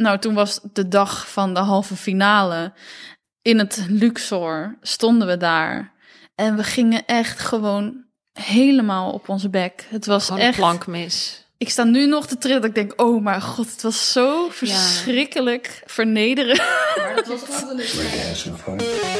nou, toen was de dag van de halve finale. In het Luxor stonden we daar. En we gingen echt gewoon helemaal op onze bek. Het was Gewoon echt... een plank mis. Ik sta nu nog te trillen. Dat ik denk, oh mijn god, het was zo verschrikkelijk vernederend. some fun. Let's do it.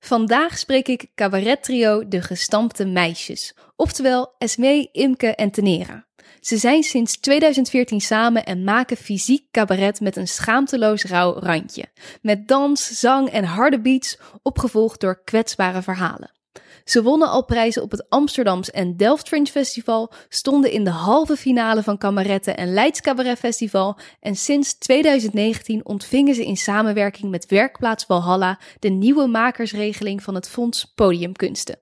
Vandaag spreek ik cabarettrio De Gestampte Meisjes, oftewel Esmee, Imke en Tenera. Ze zijn sinds 2014 samen en maken fysiek cabaret met een schaamteloos rauw randje. Met dans, zang en harde beats, opgevolgd door kwetsbare verhalen. Ze wonnen al prijzen op het Amsterdams en Delft Fringe Festival, stonden in de halve finale van Kameretten en Leids Cabaret Festival en sinds 2019 ontvingen ze in samenwerking met Werkplaats Valhalla de nieuwe makersregeling van het Fonds Podiumkunsten.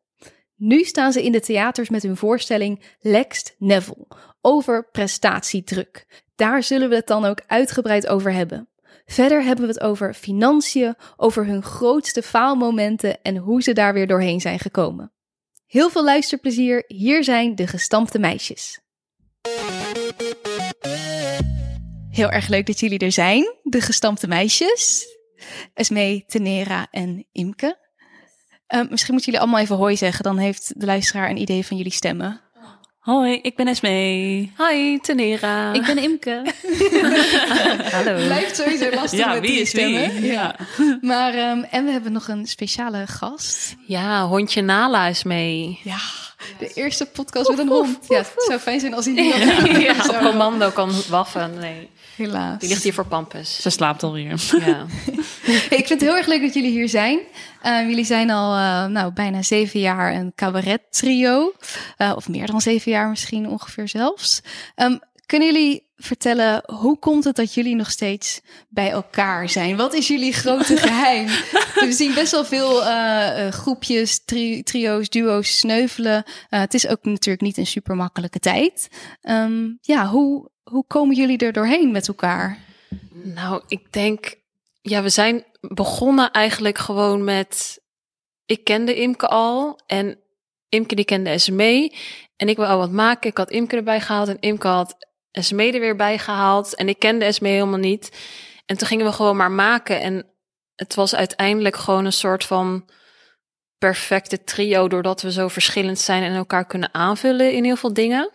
Nu staan ze in de theaters met hun voorstelling Lext Neville over prestatiedruk. Daar zullen we het dan ook uitgebreid over hebben. Verder hebben we het over financiën, over hun grootste faalmomenten en hoe ze daar weer doorheen zijn gekomen. Heel veel luisterplezier, hier zijn de gestampte meisjes. Heel erg leuk dat jullie er zijn, de gestampte meisjes. Esmee, Tenera en Imke. Eh, misschien moeten jullie allemaal even hoi zeggen, dan heeft de luisteraar een idee van jullie stemmen. Hoi, ik ben Esmee. Hi, Tenera. Ik ben Imke. Hallo. Blijft sowieso lastig Ja, met wie die is stemmen. wie? Ja. Maar, ehm, en we hebben nog een speciale gast. Ja, hondje Nala is mee. Ja, de eerste podcast met een hond. Ja, het zou fijn zijn als hij niet Ja, op commando kan waffen. Nee, Helaas. die ligt hier voor Pampus. Ze slaapt alweer. Ja. Ik vind het heel erg leuk dat jullie hier zijn. Eh, jullie zijn al eh, nou, bijna zeven jaar een cabaret trio. Eh, of meer dan zeven jaar misschien ongeveer zelfs. Ehm, kunnen jullie vertellen, hoe komt het dat jullie nog steeds bij elkaar zijn? Wat is jullie grote geheim? We zien best wel veel eh, eh, groepjes, tri- trio's, duo's sneuvelen. Het is ook natuurlijk niet een super makkelijke tijd. Ehm, ja, hoe, hoe komen jullie er doorheen met elkaar? Nou, ik denk, ja, we zijn begonnen eigenlijk gewoon met, ik kende Imke al en Imke die kende SME en ik wil al wat maken. Ik had Imke erbij gehaald en Imke had SME er weer bij gehaald en ik kende SME helemaal niet. En toen gingen we gewoon maar maken en het was uiteindelijk gewoon een soort van perfecte trio doordat we zo verschillend zijn en elkaar kunnen aanvullen in heel veel dingen.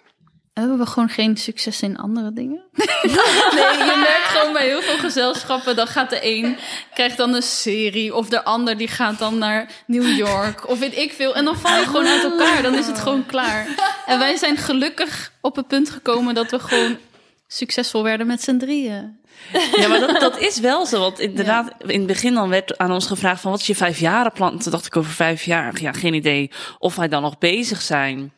Hebben we gewoon geen succes in andere dingen? nee, je merkt gewoon bij heel veel gezelschappen... dan gaat de een, krijgt dan een serie... of de ander die gaat dan naar New York... of weet ik veel. En dan val je gewoon uit elkaar. Dan is het gewoon klaar. En wij zijn gelukkig op het punt gekomen... dat we gewoon succesvol werden met z'n drieën. Ja, maar dat, dat is wel zo. Want inderdaad, in het begin dan werd aan ons gevraagd van wat is je vijfjarenplan? Toen dacht ik over vijf jaar, ja, geen idee of wij dan nog bezig zijn.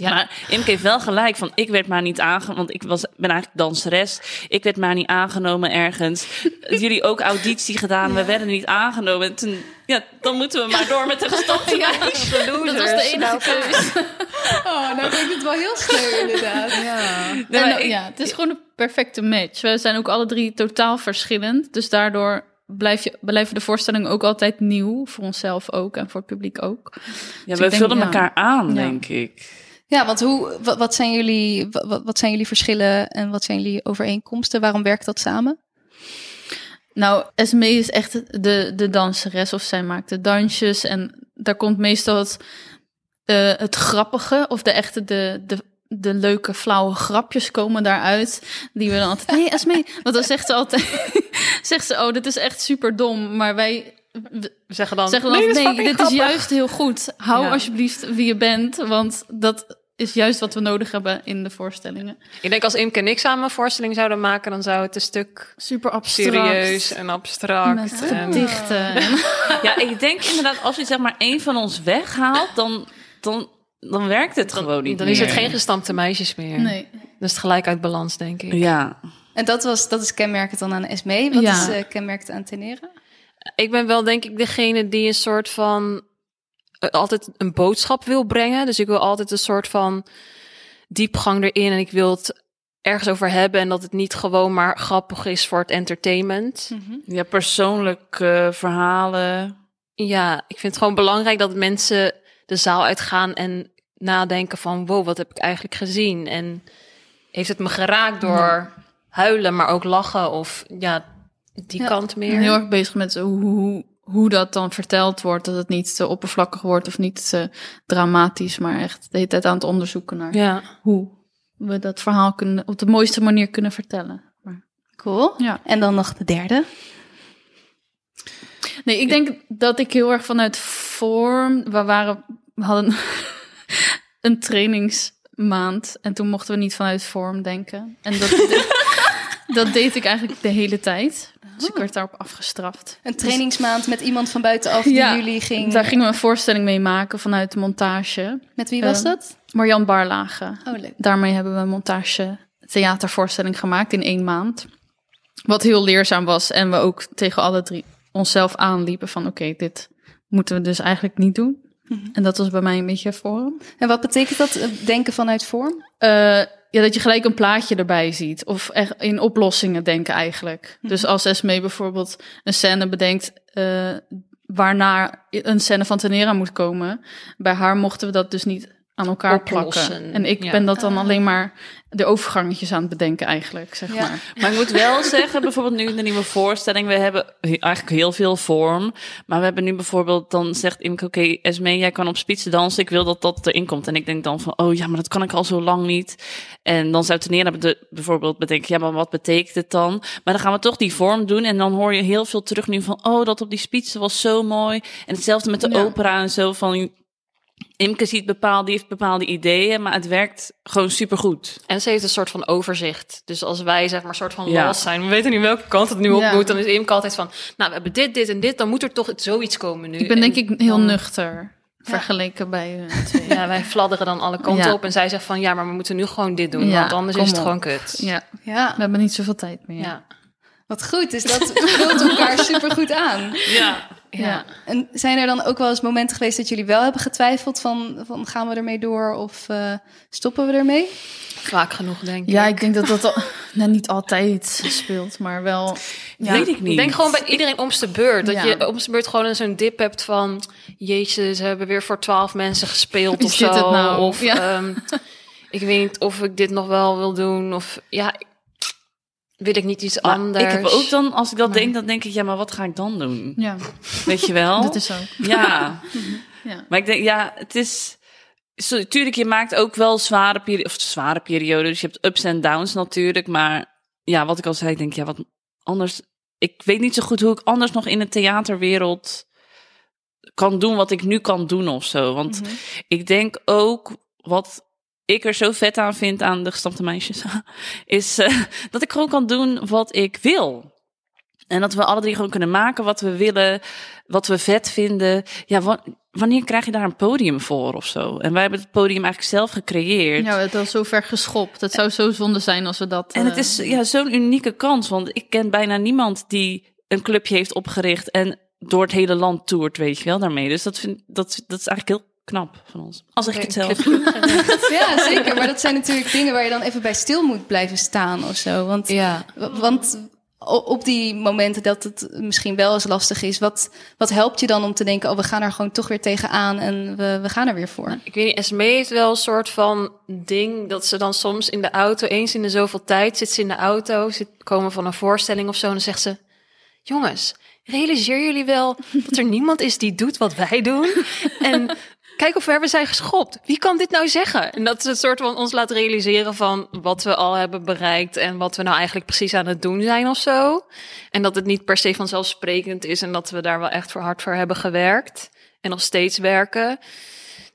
Ja. Maar Imke heeft wel gelijk van ik werd maar niet aangenomen, want ik was, ben eigenlijk danseres. Ik werd maar niet aangenomen ergens. Jullie ook auditie gedaan, we werden niet aangenomen. En toen, ja, dan moeten we maar door met de gestopte. Dat was de enige keus. Oh, nou vind ik het wel heel sneu inderdaad. Nee, En, maar ik- ja, het is gewoon een perfecte match. We zijn ook alle drie totaal verschillend. Dus daardoor blijf je, blijven de voorstellingen ook altijd nieuw. Voor onszelf ook en voor het publiek ook. ja, ik we vullen ja. elkaar aan, Ja. denk ik. Ja, want hoe, wat, wat zijn jullie, wat, wat zijn jullie verschillen en wat zijn jullie overeenkomsten? Waarom werkt dat samen? Nou, Esme is echt de, de danseres of zij maakt de dansjes. En daar komt meestal het, eh, het grappige of de echte, de, de, de leuke flauwe grapjes komen daaruit. Die we dan altijd, nee Esme, want dan zegt ze altijd, zegt ze, oh dit is echt super dom. Maar wij we Zeggen dan, zeggen dan, nee, dit is juist heel goed. Hou Ja. alsjeblieft wie je bent, want dat is juist wat we nodig hebben in de voorstellingen. Ik denk als Imke en ik samen een voorstelling zouden maken, dan zou het een stuk Super abstract. serieus en abstract. Met en, gedichten. en- Ja, ik denk inderdaad, als je zeg maar één van ons weghaalt, dan, dan, dan werkt het gewoon niet dan is het geen gestampte meisjes meer. Nee. Dan is het gelijk uit balans, denk ik. Ja. En dat, was, dat is kenmerkend dan aan Esme. Wat Ja. is eh, kenmerkend aan Tenere? Ik ben wel denk ik degene die een soort van eh, altijd een boodschap wil brengen. Dus ik wil altijd een soort van diepgang erin en ik wil het ergens over hebben en dat het niet gewoon maar grappig is voor het entertainment. Ja, persoonlijke verhalen. Ja, ik vind het gewoon belangrijk dat mensen de zaal uitgaan en nadenken van wow, wat heb ik eigenlijk gezien? En heeft het me geraakt door huilen, maar ook lachen of ja, die Ja. kant Ik meer. ben heel erg bezig met hoe, hoe, hoe dat dan verteld wordt. Dat het niet te oppervlakkig wordt of niet te dramatisch. Maar echt de hele tijd aan het onderzoeken naar Ja. hoe we dat verhaal kunnen, op de mooiste manier kunnen vertellen. Maar, Cool. ja. En dan nog de derde. Nee, ik denk dat ik heel erg vanuit vorm. We waren, we hadden een trainingsmaand en toen mochten we niet vanuit vorm denken. En dat, dat deed ik eigenlijk de hele tijd. Dus ik werd daarop afgestraft. Een trainingsmaand met iemand van buitenaf die Ja, jullie ging... Daar gingen we een voorstelling mee maken vanuit de montage. Met wie was Eh, dat? Marjan Barlage. Oh, leuk. Daarmee hebben we een montage theatervoorstelling gemaakt in één maand. Wat heel leerzaam was. En we ook tegen alle drie onszelf aanliepen van oké, dit moeten we dus eigenlijk niet doen. En dat was bij mij een beetje vorm. En wat betekent dat, eh, denken vanuit vorm? Eh, ja, dat je gelijk een plaatje erbij ziet. Of echt in oplossingen denken eigenlijk. Dus als Esme bijvoorbeeld een scène bedenkt... eh, waarna een scène van Tenera moet komen... bij haar mochten we dat dus niet aan elkaar Oplossen, plakken. En ik ja. ben dat dan alleen maar de overgangetjes aan het bedenken eigenlijk, zeg Ja. maar. Maar ik moet wel zeggen, bijvoorbeeld nu in de nieuwe voorstelling, we hebben he- eigenlijk heel veel vorm. Maar we hebben nu bijvoorbeeld, dan zegt Imke, oké, Esme, jij kan op spitsen dansen. Ik wil dat dat erin komt. En ik denk dan van, oh ja, maar dat kan ik al zo lang niet. En dan zou Tenera de- bijvoorbeeld bedenken, ja, maar wat betekent het dan? Maar dan gaan we toch die vorm doen. En dan hoor je heel veel terug nu van, oh, dat op die spitsen was zo mooi. En hetzelfde met de Ja. opera en zo van... Imke ziet bepaalde, die heeft bepaalde ideeën, maar het werkt gewoon supergoed. En ze heeft een soort van overzicht. Dus als wij zeg maar een soort van Ja. los zijn, we weten niet welke kant het nu op Ja. moet, dan is Imke altijd van, nou, we hebben dit, dit en dit, dan moet er toch zoiets komen nu. Ik ben En denk ik heel dan- nuchter vergeleken bij hun twee. Ja, wij fladderen dan alle kanten Ja. op en zij zegt van, ja, maar we moeten nu gewoon dit doen, Ja, want anders kom is het op. gewoon kut. Ja, Ja, we hebben niet zoveel tijd meer. Ja. wat goed. Dus dat vult elkaar supergoed aan. Ja. Ja. En zijn er dan ook wel eens momenten geweest dat jullie wel hebben getwijfeld van, van gaan we ermee door of eh, stoppen we ermee? Vaak genoeg, denk ik. Ja, ik denk dat dat al, nou, niet altijd speelt, maar wel. Ja. Weet ik niet. Ik denk gewoon bij iedereen om de beurt. Dat Ja. je om de beurt gewoon zo'n dip hebt van... Jezus, ze hebben weer voor twaalf mensen gespeeld of zo. het nou? Of Ja. ehm, ik weet niet of ik dit nog wel wil doen. Of ja, wil ik niet iets Maar anders. Ik heb ook dan, als ik dat Maar- denk, dan denk ik, ja, maar wat ga ik dan doen? Ja, Weet je wel? dat is ook. Ja. Ja. Maar ik denk, ja, het is... Zo, tuurlijk, je maakt ook wel zware, peri of zware perioden. Dus je hebt ups en downs natuurlijk. Maar ja, wat ik al zei, ik denk, ja, wat anders... Ik weet niet zo goed hoe ik anders nog in de theaterwereld kan doen wat ik nu kan doen of zo. Want ik denk ook, wat ik er zo vet aan vind aan de gestampte meisjes, is eh, dat ik gewoon kan doen wat ik wil. En dat we alle drie gewoon kunnen maken wat we willen, wat we vet vinden. Ja, wa- wanneer krijg je daar een podium voor of zo? En wij hebben het podium eigenlijk zelf gecreëerd. Ja, het al zo ver geschopt. Het zou zo zonde zijn als we dat. En het eh, is ja, zo'n unieke kans, want ik ken bijna niemand die een clubje heeft opgericht en door het hele land toert, weet je wel, daarmee. Dus dat, vind, dat, dat is eigenlijk heel knap van ons. Als ik het zelf. Ja, zeker. Maar dat zijn natuurlijk dingen waar je dan even bij stil moet blijven staan of zo. Want, Ja. want op die momenten dat het misschien wel eens lastig is, wat, wat helpt je dan om te denken, oh, we gaan er gewoon toch weer tegenaan en we, we gaan er weer voor? Ik weet niet, Esme heeft wel een soort van ding dat ze dan soms in de auto, eens in de zoveel tijd, zit ze in de auto, zit komen van een voorstelling of zo, en dan zegt ze: Jongens, realiseer jullie wel dat er niemand is die doet wat wij doen? En kijk hoe ver we zijn geschopt. Wie kan dit nou zeggen? En dat ze het soort van ons laat realiseren van wat we al hebben bereikt en wat we nou eigenlijk precies aan het doen zijn of zo. En dat het niet per se vanzelfsprekend is en dat we daar wel echt voor hard voor hebben gewerkt en nog steeds werken.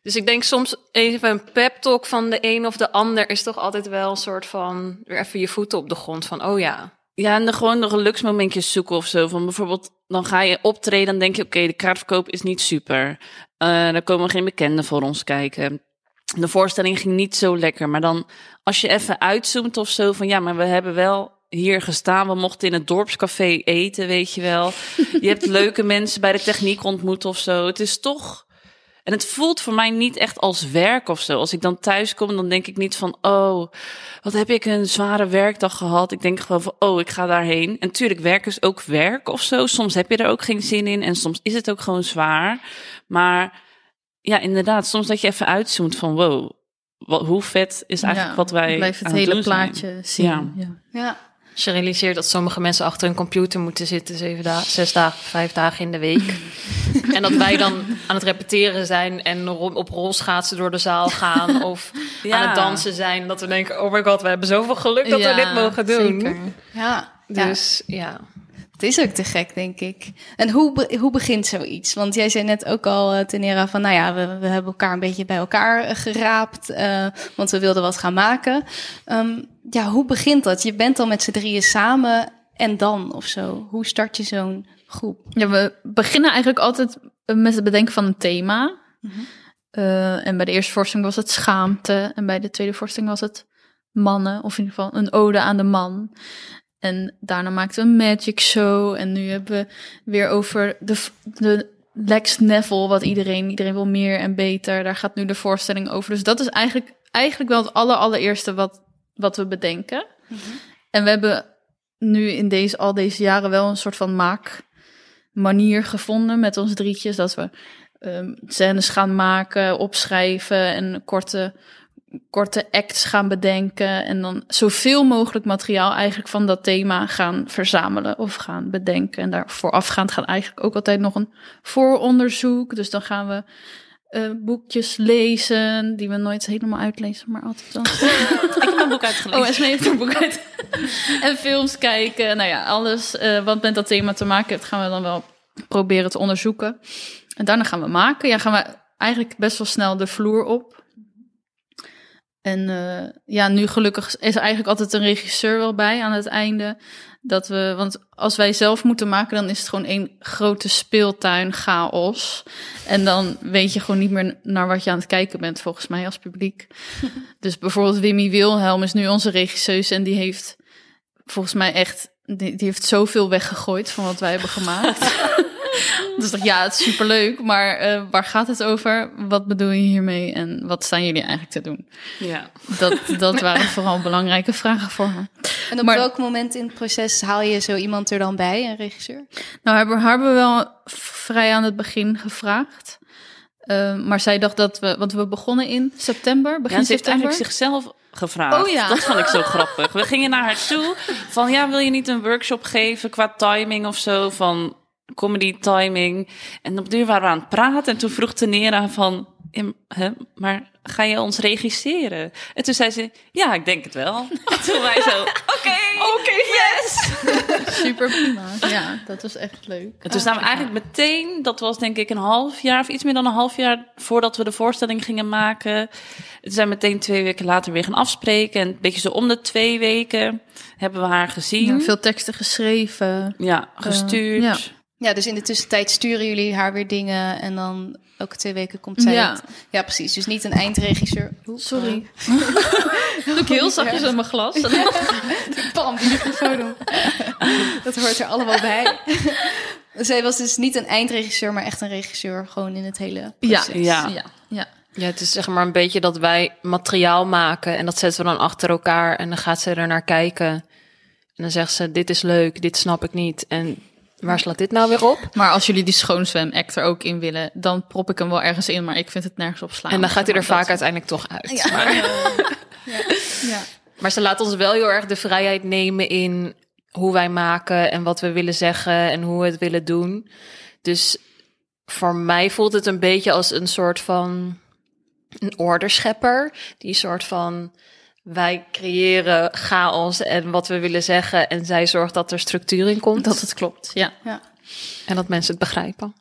Dus ik denk soms even een pep talk van de een of de ander is toch altijd wel een soort van weer even je voeten op de grond van oh ja. Ja, en dan gewoon de geluksmomentjes zoeken of zo. Van bijvoorbeeld, dan ga je optreden, dan denk je, oké, de kaartverkoop is niet super. Eh dan komen geen bekenden voor ons kijken. De voorstelling ging niet zo lekker. Maar dan, als je even uitzoomt of zo, van ja, maar we hebben wel hier gestaan. We mochten in het dorpscafé eten, weet je wel. Je hebt leuke mensen bij de techniek ontmoet of zo. Het is toch... En het voelt voor mij niet echt als werk of zo. Als ik dan thuis kom, dan denk ik niet van... oh, wat heb ik een zware werkdag gehad. Ik denk gewoon van, oh, ik ga daarheen. En natuurlijk, werk is ook werk of zo. Soms heb je er ook geen zin in en soms is het ook gewoon zwaar. Maar ja, inderdaad, soms dat je even uitzoomt van... wow, wat, hoe vet is eigenlijk Ja, wat wij Blijft het aan het hele doen zijn. plaatje zien. Ja. Ja. Ja. Als je realiseert dat sommige mensen achter hun computer moeten zitten, zeven dagen, zes dagen, vijf dagen in de week. en dat wij dan aan het repeteren zijn en op rolschaatsen door de zaal gaan of Ja. aan het dansen zijn. Dat we denken, oh my god, we hebben zoveel geluk dat we dit mogen doen. zeker. Ja. Dus ja. Het is ook te gek, denk ik. En hoe, hoe begint zoiets? Want jij zei net ook al, eh, Tenera, van nou ja, we, we hebben elkaar een beetje bij elkaar eh, geraapt, eh, want we wilden wat gaan maken. Ehm, ja, hoe begint dat? Je bent dan met z'n drieën samen en dan of zo? Hoe start je zo'n groep? Ja, we beginnen eigenlijk altijd met het bedenken van een thema. Eh, en bij de eerste voorstelling was het schaamte. En bij de tweede voorstelling was het mannen. Of in ieder geval een ode aan de man. En daarna maakten we een magic show. En nu hebben we weer over de, de Lex Neville. Wat iedereen, iedereen wil meer en beter. Daar gaat nu de voorstelling over. Dus dat is eigenlijk, eigenlijk wel het aller, allereerste wat, wat we bedenken. En we hebben nu in deze, al deze jaren wel een soort van maak manier gevonden met ons drietjes. Dat we ehm scènes gaan maken, opschrijven en korte, korte acts gaan bedenken. En dan zoveel mogelijk materiaal eigenlijk van dat thema gaan verzamelen of gaan bedenken. En daar voorafgaand gaat eigenlijk ook altijd nog een vooronderzoek. Dus dan gaan we eh, boekjes lezen, die we nooit helemaal uitlezen, maar altijd dan. Ik heb mijn boek uitgelezen. Oh, Esme heeft een boek uit. en films kijken. Nou ja, alles eh, wat met dat thema te maken heeft, gaan we dan wel proberen te onderzoeken. En daarna gaan we maken. Ja, gaan we eigenlijk best wel snel de vloer op. En eh, ja, nu gelukkig is er eigenlijk altijd een regisseur wel bij aan het einde. Dat we, want als wij zelf moeten maken, dan is het gewoon één grote speeltuin chaos. En dan weet je gewoon niet meer naar wat je aan het kijken bent, volgens mij, als publiek. dus bijvoorbeeld Wimmy Wilhelm is nu onze regisseuse en die heeft volgens mij echt, die, die heeft zoveel weggegooid van wat wij hebben gemaakt. dus ik dacht, ja, het is superleuk, maar eh, waar gaat het over? Wat bedoel je hiermee en wat staan jullie eigenlijk te doen? Ja. Dat, dat waren vooral belangrijke vragen voor me. En op Maar- welk moment in het proces haal je zo iemand er dan bij, een regisseur? Nou, hebben, hebben we wel vrij aan het begin gevraagd. Eh, maar zij dacht dat we, want we begonnen in september, begin Ja, ze heeft september. eigenlijk zichzelf gevraagd. Oh ja. Dat vond ik zo grappig. We gingen naar haar toe van, ja, wil je niet een workshop geven qua timing of zo, van comedy timing? En op de duur waren we aan het praten en toen vroeg Tenera van, ja, hè, maar ga je ons regisseren? En toen zei ze, ja, ik denk het wel. En toen wij zo, oké, oké, yes! Super prima. Ja, dat was echt leuk. En toen zijn we eigenlijk meteen, dat was denk ik een half jaar of iets meer dan een half jaar voordat we de voorstelling gingen maken. Toen zijn we meteen twee weken later weer gaan afspreken. En een beetje zo om de twee weken hebben we haar gezien. Ja, Ja, veel teksten geschreven. gestuurd. ja. Ja, dus in de tussentijd sturen jullie haar weer dingen en dan elke twee weken komt zij. Ja. het- ja precies. Dus niet een eindregisseur. Sorry. Doe ik heel zachtjes in mijn glas. Pam, die microfoon om. Dat hoort er allemaal bij. Zij was dus niet een eindregisseur, maar echt een regisseur gewoon in het hele Ja, proces. Ja. ja, ja. Ja, het is zeg maar een beetje dat wij materiaal maken en dat zetten we dan achter elkaar en dan gaat ze er naar kijken. En dan zegt ze, dit is leuk, dit snap ik niet. En waar slaat dit nou weer op? Maar als jullie die schoonzwem-act er ook in willen, dan prop ik hem wel ergens in, maar ik vind het nergens op slaan. En dan gaat hij er vaak uiteindelijk toch uit. Ja. Maar, Ja. maar ze laat ons wel heel erg de vrijheid nemen in hoe wij maken en wat we willen zeggen en hoe we het willen doen. Dus voor mij voelt het een beetje als een soort van een orderschepper. Die soort van wij creëren chaos en wat we willen zeggen en zij zorgt dat er structuur in komt Dat het klopt, ja. Ja. en dat mensen het begrijpen.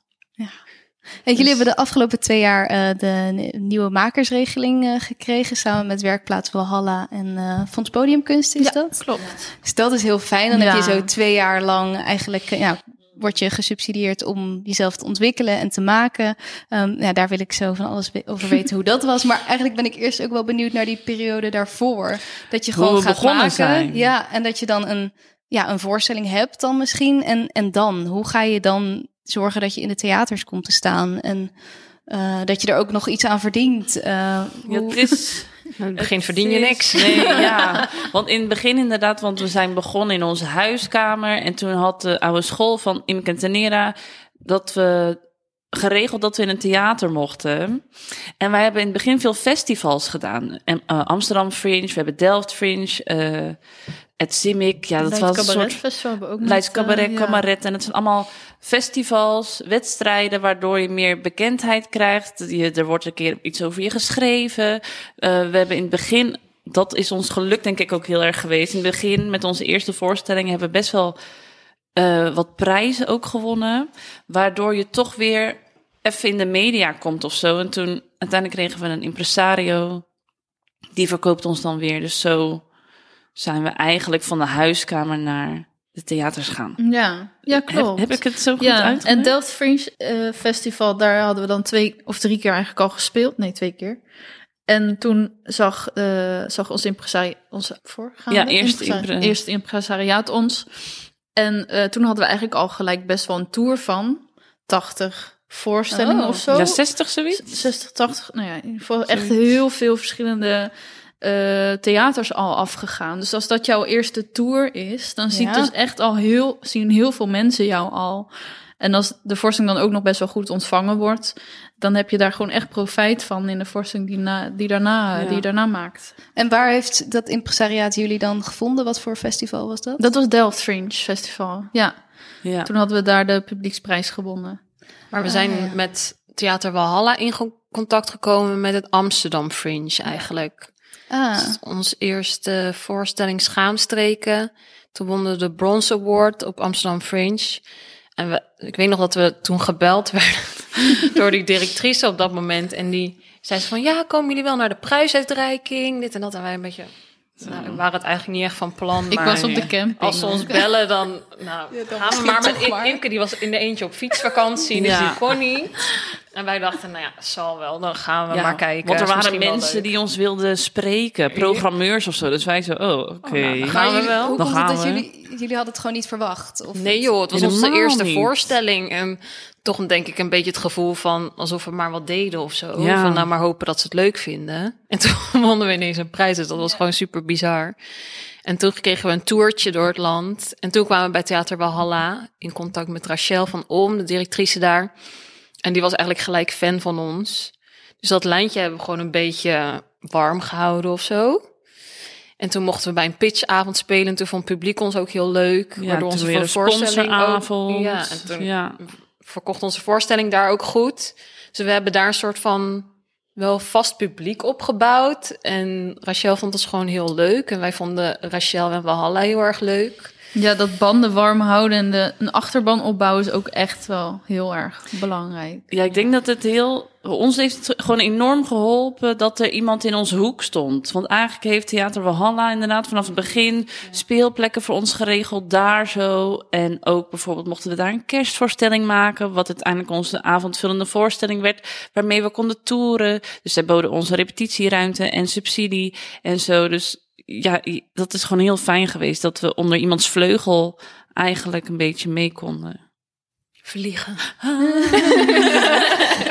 En jullie hebben de afgelopen twee jaar eh, de ni- nieuwe makersregeling eh, gekregen, samen met Werkplaats Valhalla en eh Fonds Podiumkunst is dat? Klopt. Dus dat is heel fijn. Dan Ja. heb je zo twee jaar lang eigenlijk ja, word je gesubsidieerd om jezelf te ontwikkelen en te maken. Um, ja, daar wil ik zo van alles over weten hoe dat was. Maar eigenlijk ben ik eerst ook wel benieuwd naar die periode daarvoor. Dat je Hoe gewoon we gaat begonnen maken. zijn. Ja, en dat je dan een, ja, een voorstelling hebt dan misschien. En, en dan, hoe ga je dan zorgen dat je in de theaters komt te staan? En uh, dat je er ook nog iets aan verdient. Uh, Ja, het is... In het begin verdien je niks. Nee, ja. Want in het begin inderdaad, want we zijn begonnen in onze huiskamer. En toen had de oude school van Imke en Tenera dat we geregeld dat we in een theater mochten. En wij hebben in het begin veel festivals gedaan. En, eh, Amsterdam Fringe, we hebben Delft Fringe, eh het Simic. Ja, dat was een soort... Festival hebben we ook Leids net, eh, Cabaret, ja. Cabaret. En het zijn allemaal festivals, wedstrijden, waardoor je meer bekendheid krijgt. Je, er wordt een keer iets over je geschreven. Eh, we hebben in het begin, dat is ons geluk denk ik ook heel erg geweest. In het begin met onze eerste voorstelling hebben we best wel eh, wat prijzen ook gewonnen. Waardoor je toch weer even in de media komt of zo. En toen uiteindelijk kregen we een impresario. Die verkoopt ons dan weer. Dus zo zijn we eigenlijk van de huiskamer naar de theaters gaan. Ja, ja klopt. Heb, heb ik het zo goed ja, uitgelegd? en Delft Fringe eh, Festival, daar hadden we dan twee of drie keer eigenlijk al gespeeld. Nee, twee keer. En toen zag, eh, zag ons impresari onze voorgaande Ja, eerste impresari- impre- eerste impresariaat ons. En eh, toen hadden we eigenlijk al gelijk best wel een tour van 80 voorstellingen Oh. of zo. Ja, 60 zoiets? 60, 80, nou ja, in ieder geval echt heel veel verschillende eh, theaters al afgegaan. Dus als dat jouw eerste tour is, dan ziet Ja. dus echt al heel, zien heel veel mensen jou al. En als de voorstelling dan ook nog best wel goed ontvangen wordt, dan heb je daar gewoon echt profijt van in de voorstelling die, na, die, daarna, Ja. die je daarna maakt. En waar heeft dat impresariaat jullie dan gevonden? Wat voor festival was dat? Dat was Delft Fringe Festival. Ja, Ja. toen hadden we daar de publieksprijs gewonnen. Maar we zijn Ah, ja. met Theater Walhalla in contact gekomen met het Amsterdam Fringe eigenlijk. Ah, is Ons eerste voorstelling Schaamstreken. Toen wonnen we de Bronze Award op Amsterdam Fringe. En we, ik weet nog dat we toen gebeld werden door die directrice op dat moment. En die zei ze van, ja, komen jullie wel naar de prijsuitreiking? Dit en dat. En wij een beetje, nou, we waren het eigenlijk niet echt van plan. Ik maar was op de camping. Als ze ons bellen, dan, nou, dan gaan we maar met. Imke. Die was in de eentje op fietsvakantie, dus Ja. die kon niet. En wij dachten, nou ja, zal wel. Dan gaan we Ja, maar kijken. Want er waren mensen die ons wilden spreken, programmeurs of zo. Dus wij zo, oh, oké. nou, dan gaan we jullie- wel. Hoe Dan komt het gaan dat jullie, jullie hadden het gewoon niet verwacht? Of Nee joh, het was onze eerste niet. voorstelling. En toch denk ik een beetje het gevoel van alsof we maar wat deden of zo. Ja. Van nou maar hopen dat ze het leuk vinden. En toen wonnen we ineens een prijs. Dus dat was gewoon super bizar. En toen kregen we een toertje door het land. En toen kwamen we bij Theater Walhalla in contact met Rachel van Om, de directrice daar. En die was eigenlijk gelijk fan van ons. Dus dat lijntje hebben we gewoon een beetje warm gehouden of zo. En toen mochten we bij een pitchavond spelen. En toen vond het publiek ons ook heel leuk. Ja, waardoor toen onze weer een voorstelling ook... Ja, en toen Ja. verkocht onze voorstelling daar ook goed. Dus we hebben daar een soort van wel vast publiek opgebouwd. En Rachel vond ons gewoon heel leuk. En wij vonden Rachel en Walhalla heel erg leuk. Ja, dat banden warm houden en de, een achterban opbouwen is ook echt wel heel erg belangrijk. Ja, ik denk dat het heel... Ons heeft het gewoon enorm geholpen dat er iemand in onze hoek stond. Want eigenlijk heeft Theater Walhalla inderdaad vanaf het begin speelplekken voor ons geregeld daar zo. En ook bijvoorbeeld mochten we daar een kerstvoorstelling maken, wat uiteindelijk onze avondvullende voorstelling werd, waarmee we konden toeren. Dus zij boden onze repetitieruimte en subsidie en zo. Dus ja, dat is gewoon heel fijn geweest dat we onder iemands vleugel eigenlijk een beetje mee konden. Vliegen.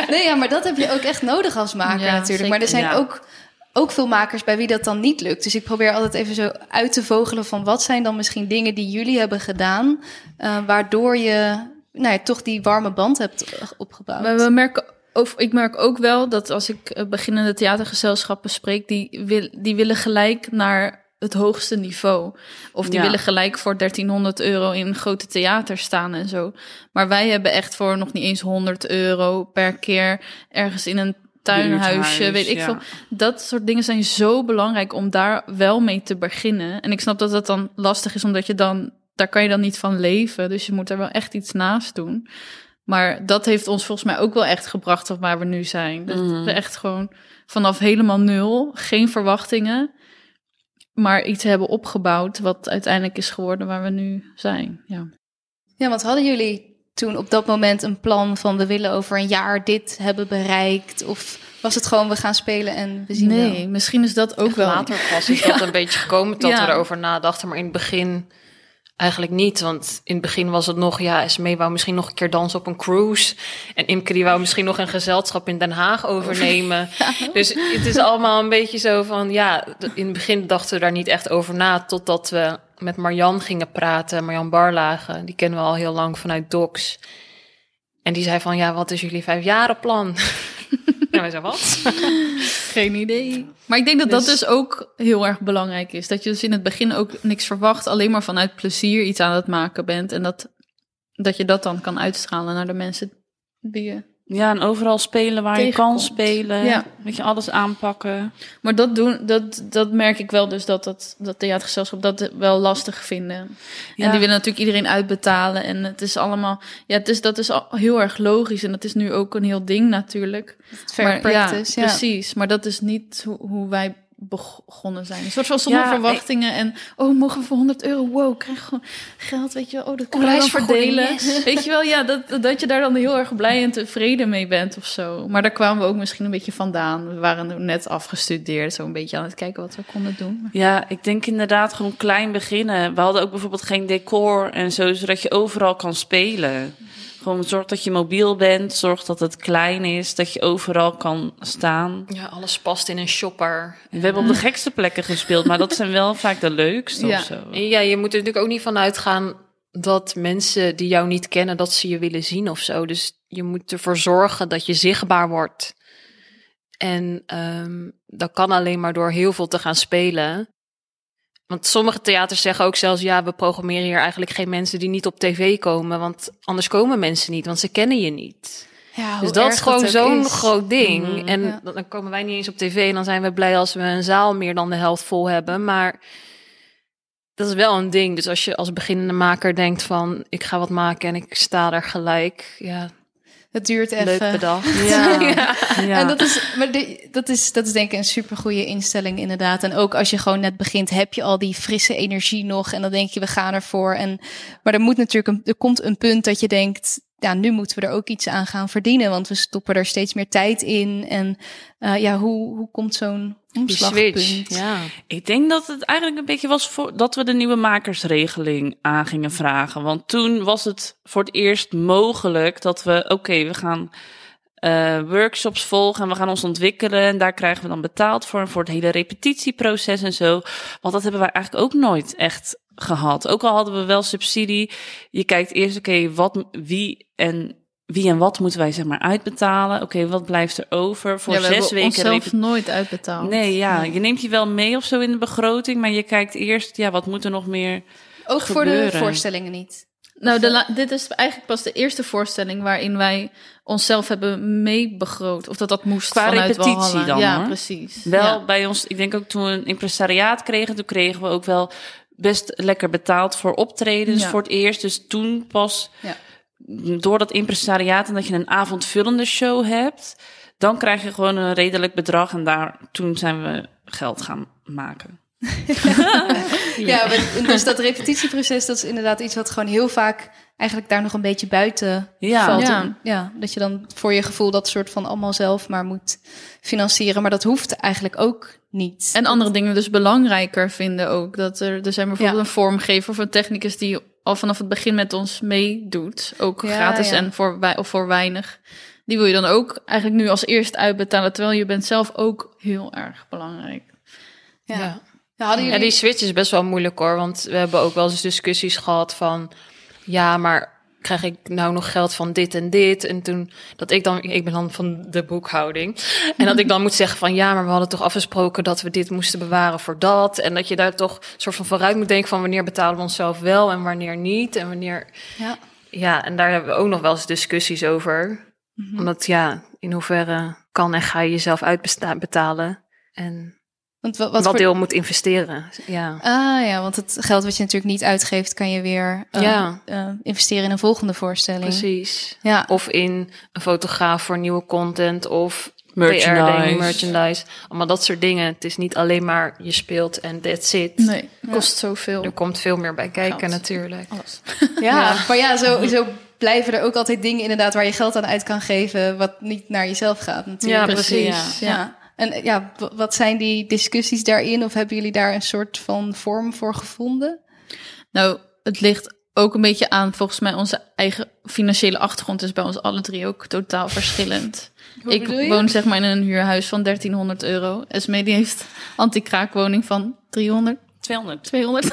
Nee, ja, maar dat heb je ook echt nodig als maker Ja, natuurlijk. Maar er zijn Ja. ook, ook veel makers bij wie dat dan niet lukt. Dus ik probeer altijd even zo uit te vogelen van wat zijn dan misschien dingen die jullie hebben gedaan, eh, waardoor je nou ja, toch die warme band hebt opgebouwd. Maar we merken, of ik merk ook wel dat als ik eh, beginnende theatergezelschappen spreek, die, wil, die willen gelijk naar het hoogste niveau. Of die Ja. willen gelijk voor 1300 euro in grote theater staan en zo. Maar wij hebben echt voor nog niet eens 100 euro per keer ergens in een tuinhuisje, weet ik ja. veel. Dat soort dingen zijn zo belangrijk om daar wel mee te beginnen. En ik snap dat dat dan lastig is, omdat je dan, daar kan je dan niet van leven. Dus je moet er wel echt iets naast doen. Maar dat heeft ons volgens mij ook wel echt gebracht tot waar we nu zijn. Dat Mhm. we echt gewoon vanaf helemaal nul, geen verwachtingen, maar iets hebben opgebouwd wat uiteindelijk is geworden waar we nu zijn. Ja. Ja, want hadden jullie toen op dat moment een plan van we willen over een jaar dit hebben bereikt? Of was het gewoon we gaan spelen en we zien Nee, wel? misschien is dat ook Echt wel. later pas is dat een beetje gekomen dat Ja. we erover nadachten. Maar in het begin eigenlijk niet. Want in het begin was het nog, ja, Esmee wou misschien nog een keer dansen op een cruise. En Imke die wou misschien nog een gezelschap in Den Haag overnemen. Dus het is allemaal een beetje zo van, ja, in het begin dachten we daar niet echt over na. Totdat we met Marjan gingen praten, Marjan Barlagen. Die kennen we al heel lang vanuit Docs. En die zei van, ja, wat is jullie vijfjarenplan? wij zeiden, wat? Geen idee. Maar ik denk dat dat Dus- dus ook heel erg belangrijk is. Dat je dus in het begin ook niks verwacht, alleen maar vanuit plezier iets aan het maken bent. En dat, dat je dat dan kan uitstralen naar de mensen die je. Ja, en overal spelen waar je kan spelen. Ja. Weet je, alles aanpakken. Maar dat, doen, dat, dat merk ik wel dus dat dat, dat theatergezelschap dat wel lastig vinden. En Ja. die willen natuurlijk iedereen uitbetalen. En het is allemaal, ja, het is, dat is al heel erg logisch. En dat is nu ook een heel ding natuurlijk. Fair maar, practice, ja. Precies, maar dat is niet hoe, hoe wij begonnen zijn. Een soort van zonder Ja, verwachtingen. En, oh, mogen we voor 100 euro? Wow, krijg gewoon geld, weet je wel. Oh, dat dan reisvergoeding, verdelen. yes. Weet je wel, ja, dat, dat je daar dan heel erg blij en tevreden mee bent of zo. Maar daar kwamen we ook misschien een beetje vandaan. We waren net afgestudeerd, zo een beetje aan het kijken wat we konden doen. Ja, ik denk inderdaad gewoon klein beginnen. We hadden ook bijvoorbeeld geen decor en zo, zodat je overal kan spelen. Gewoon zorg dat je mobiel bent, zorg dat het klein is, dat je overal kan staan. Ja, alles past in een shopper. We hebben op de gekste plekken gespeeld, maar dat zijn wel vaak de leukste Ja. of zo. En ja, je moet er natuurlijk ook niet van uitgaan dat mensen die jou niet kennen, dat ze je willen zien of zo. Dus je moet ervoor zorgen dat je zichtbaar wordt. En ehm, dat kan alleen maar door heel veel te gaan spelen. Want sommige theaters zeggen ook zelfs, ja, we programmeren hier eigenlijk geen mensen die niet op tv komen. Want anders komen mensen niet, want ze kennen je niet. Ja, Dus dat is gewoon zo'n groot ding. Mhm. En Ja. dan komen wij niet eens op tv en dan zijn we blij als we een zaal meer dan de helft vol hebben. Maar dat is wel een ding. Dus als je als beginnende maker denkt van ik ga wat maken en ik sta er gelijk. Ja, Het duurt even. leuk bedacht. Ja. Ja. En dat is, maar de- dat, is, dat is denk ik een supergoeie instelling inderdaad. En ook als je gewoon net begint, heb je al die frisse energie nog. En dan denk je, we gaan ervoor. En, maar er moet natuurlijk een, er komt een punt dat je denkt, ja, nu moeten we er ook iets aan gaan verdienen. Want we stoppen er steeds meer tijd in. En eh, ja, hoe, hoe komt zo'n omslagpunt? Ja. Ik denk dat het eigenlijk een beetje was voor, dat we de nieuwe makersregeling aan gingen vragen. Want toen was het voor het eerst mogelijk dat we, oké, we gaan eh, workshops volgen en we gaan ons ontwikkelen. En daar krijgen we dan betaald voor. En voor het hele repetitieproces en zo. Want dat hebben wij eigenlijk ook nooit echt gehad. Ook al hadden we wel subsidie. Je kijkt eerst, oké, wat, wie en wie en wat moeten wij zeg maar uitbetalen? Oké, wat blijft er over voor ja, we zes hebben weken? onszelf repetitie? nooit uitbetaald. Nee, ja, je neemt je wel mee of zo in de begroting, maar je kijkt eerst, ja, wat moet er nog meer? Ook voor de gebeuren. voorstellingen niet. Nou, de dit is eigenlijk pas de eerste voorstelling waarin wij onszelf hebben meebegroot. Of dat dat moest Qua vanuit repetitie Walhalla. dan, Ja, hoor. precies. Wel Ja. bij ons, ik denk ook toen we een impresariaat kregen, toen kregen we ook wel best lekker betaald voor optredens Ja. voor het eerst. Dus toen pas, Ja. door dat impresariaat en dat je een avondvullende show hebt, dan krijg je gewoon een redelijk bedrag en daar, toen zijn we geld gaan maken. Ja, maar, dus dat repetitieproces, dat is inderdaad iets wat gewoon heel vaak eigenlijk daar nog een beetje buiten Ja. valt. Ja. Ja, dat je dan voor je gevoel dat soort van allemaal zelf maar moet financieren. Maar dat hoeft eigenlijk ook niet. En andere dingen dus belangrijker vinden ook. Dat er, er zijn bijvoorbeeld Ja. een vormgever of een technicus die al vanaf het begin met ons meedoet. Ook Ja, gratis ja. en voor, wij- of voor weinig. Die wil je dan ook eigenlijk nu als eerst uitbetalen. Terwijl je bent zelf ook heel erg belangrijk. ja. Ja. Ja, hadden Ja, jullie... die switch is best wel moeilijk hoor. Want we hebben ook wel eens discussies gehad van... Ja, maar krijg ik nou nog geld van dit en dit? En toen dat ik dan... Ik ben dan van de boekhouding. En dat ik dan moet zeggen van... Ja, maar we hadden toch afgesproken dat we dit moesten bewaren voor dat. En dat je daar toch soort van vooruit moet denken van... Wanneer betalen we onszelf wel en wanneer niet? En wanneer... Ja. Ja, en daar hebben we ook nog wel eens discussies over. Mhm. Omdat ja, in hoeverre kan en ga je jezelf uitbetalen? En Want wat, wat, wat voor... deel moet investeren? Ja. Ah ja, want het geld wat je natuurlijk niet uitgeeft, kan je weer eh, Ja. eh, investeren in een volgende voorstelling. Precies. Ja, Of in een fotograaf voor nieuwe content of Merchandise. Merchandise. Allemaal dat soort dingen. Het is niet alleen maar je speelt en that's it. Nee, het kost zoveel. Er komt veel meer bij kijken Geld. natuurlijk. Alles. ja, maar ja, zo, zo blijven er ook altijd dingen inderdaad waar je geld aan uit kan geven, wat niet naar jezelf gaat natuurlijk. Ja, precies. Ja. En eh, ja, wat zijn die discussies daarin? Of hebben jullie daar een soort van vorm voor gevonden? Nou, het ligt ook een beetje aan, volgens mij, onze eigen financiële achtergrond is bij ons alle drie ook totaal verschillend. Hoe ik woon zeg maar in een huurhuis van 1300 euro. Esme die heeft anti-kraakwoning van 300, 200. 200.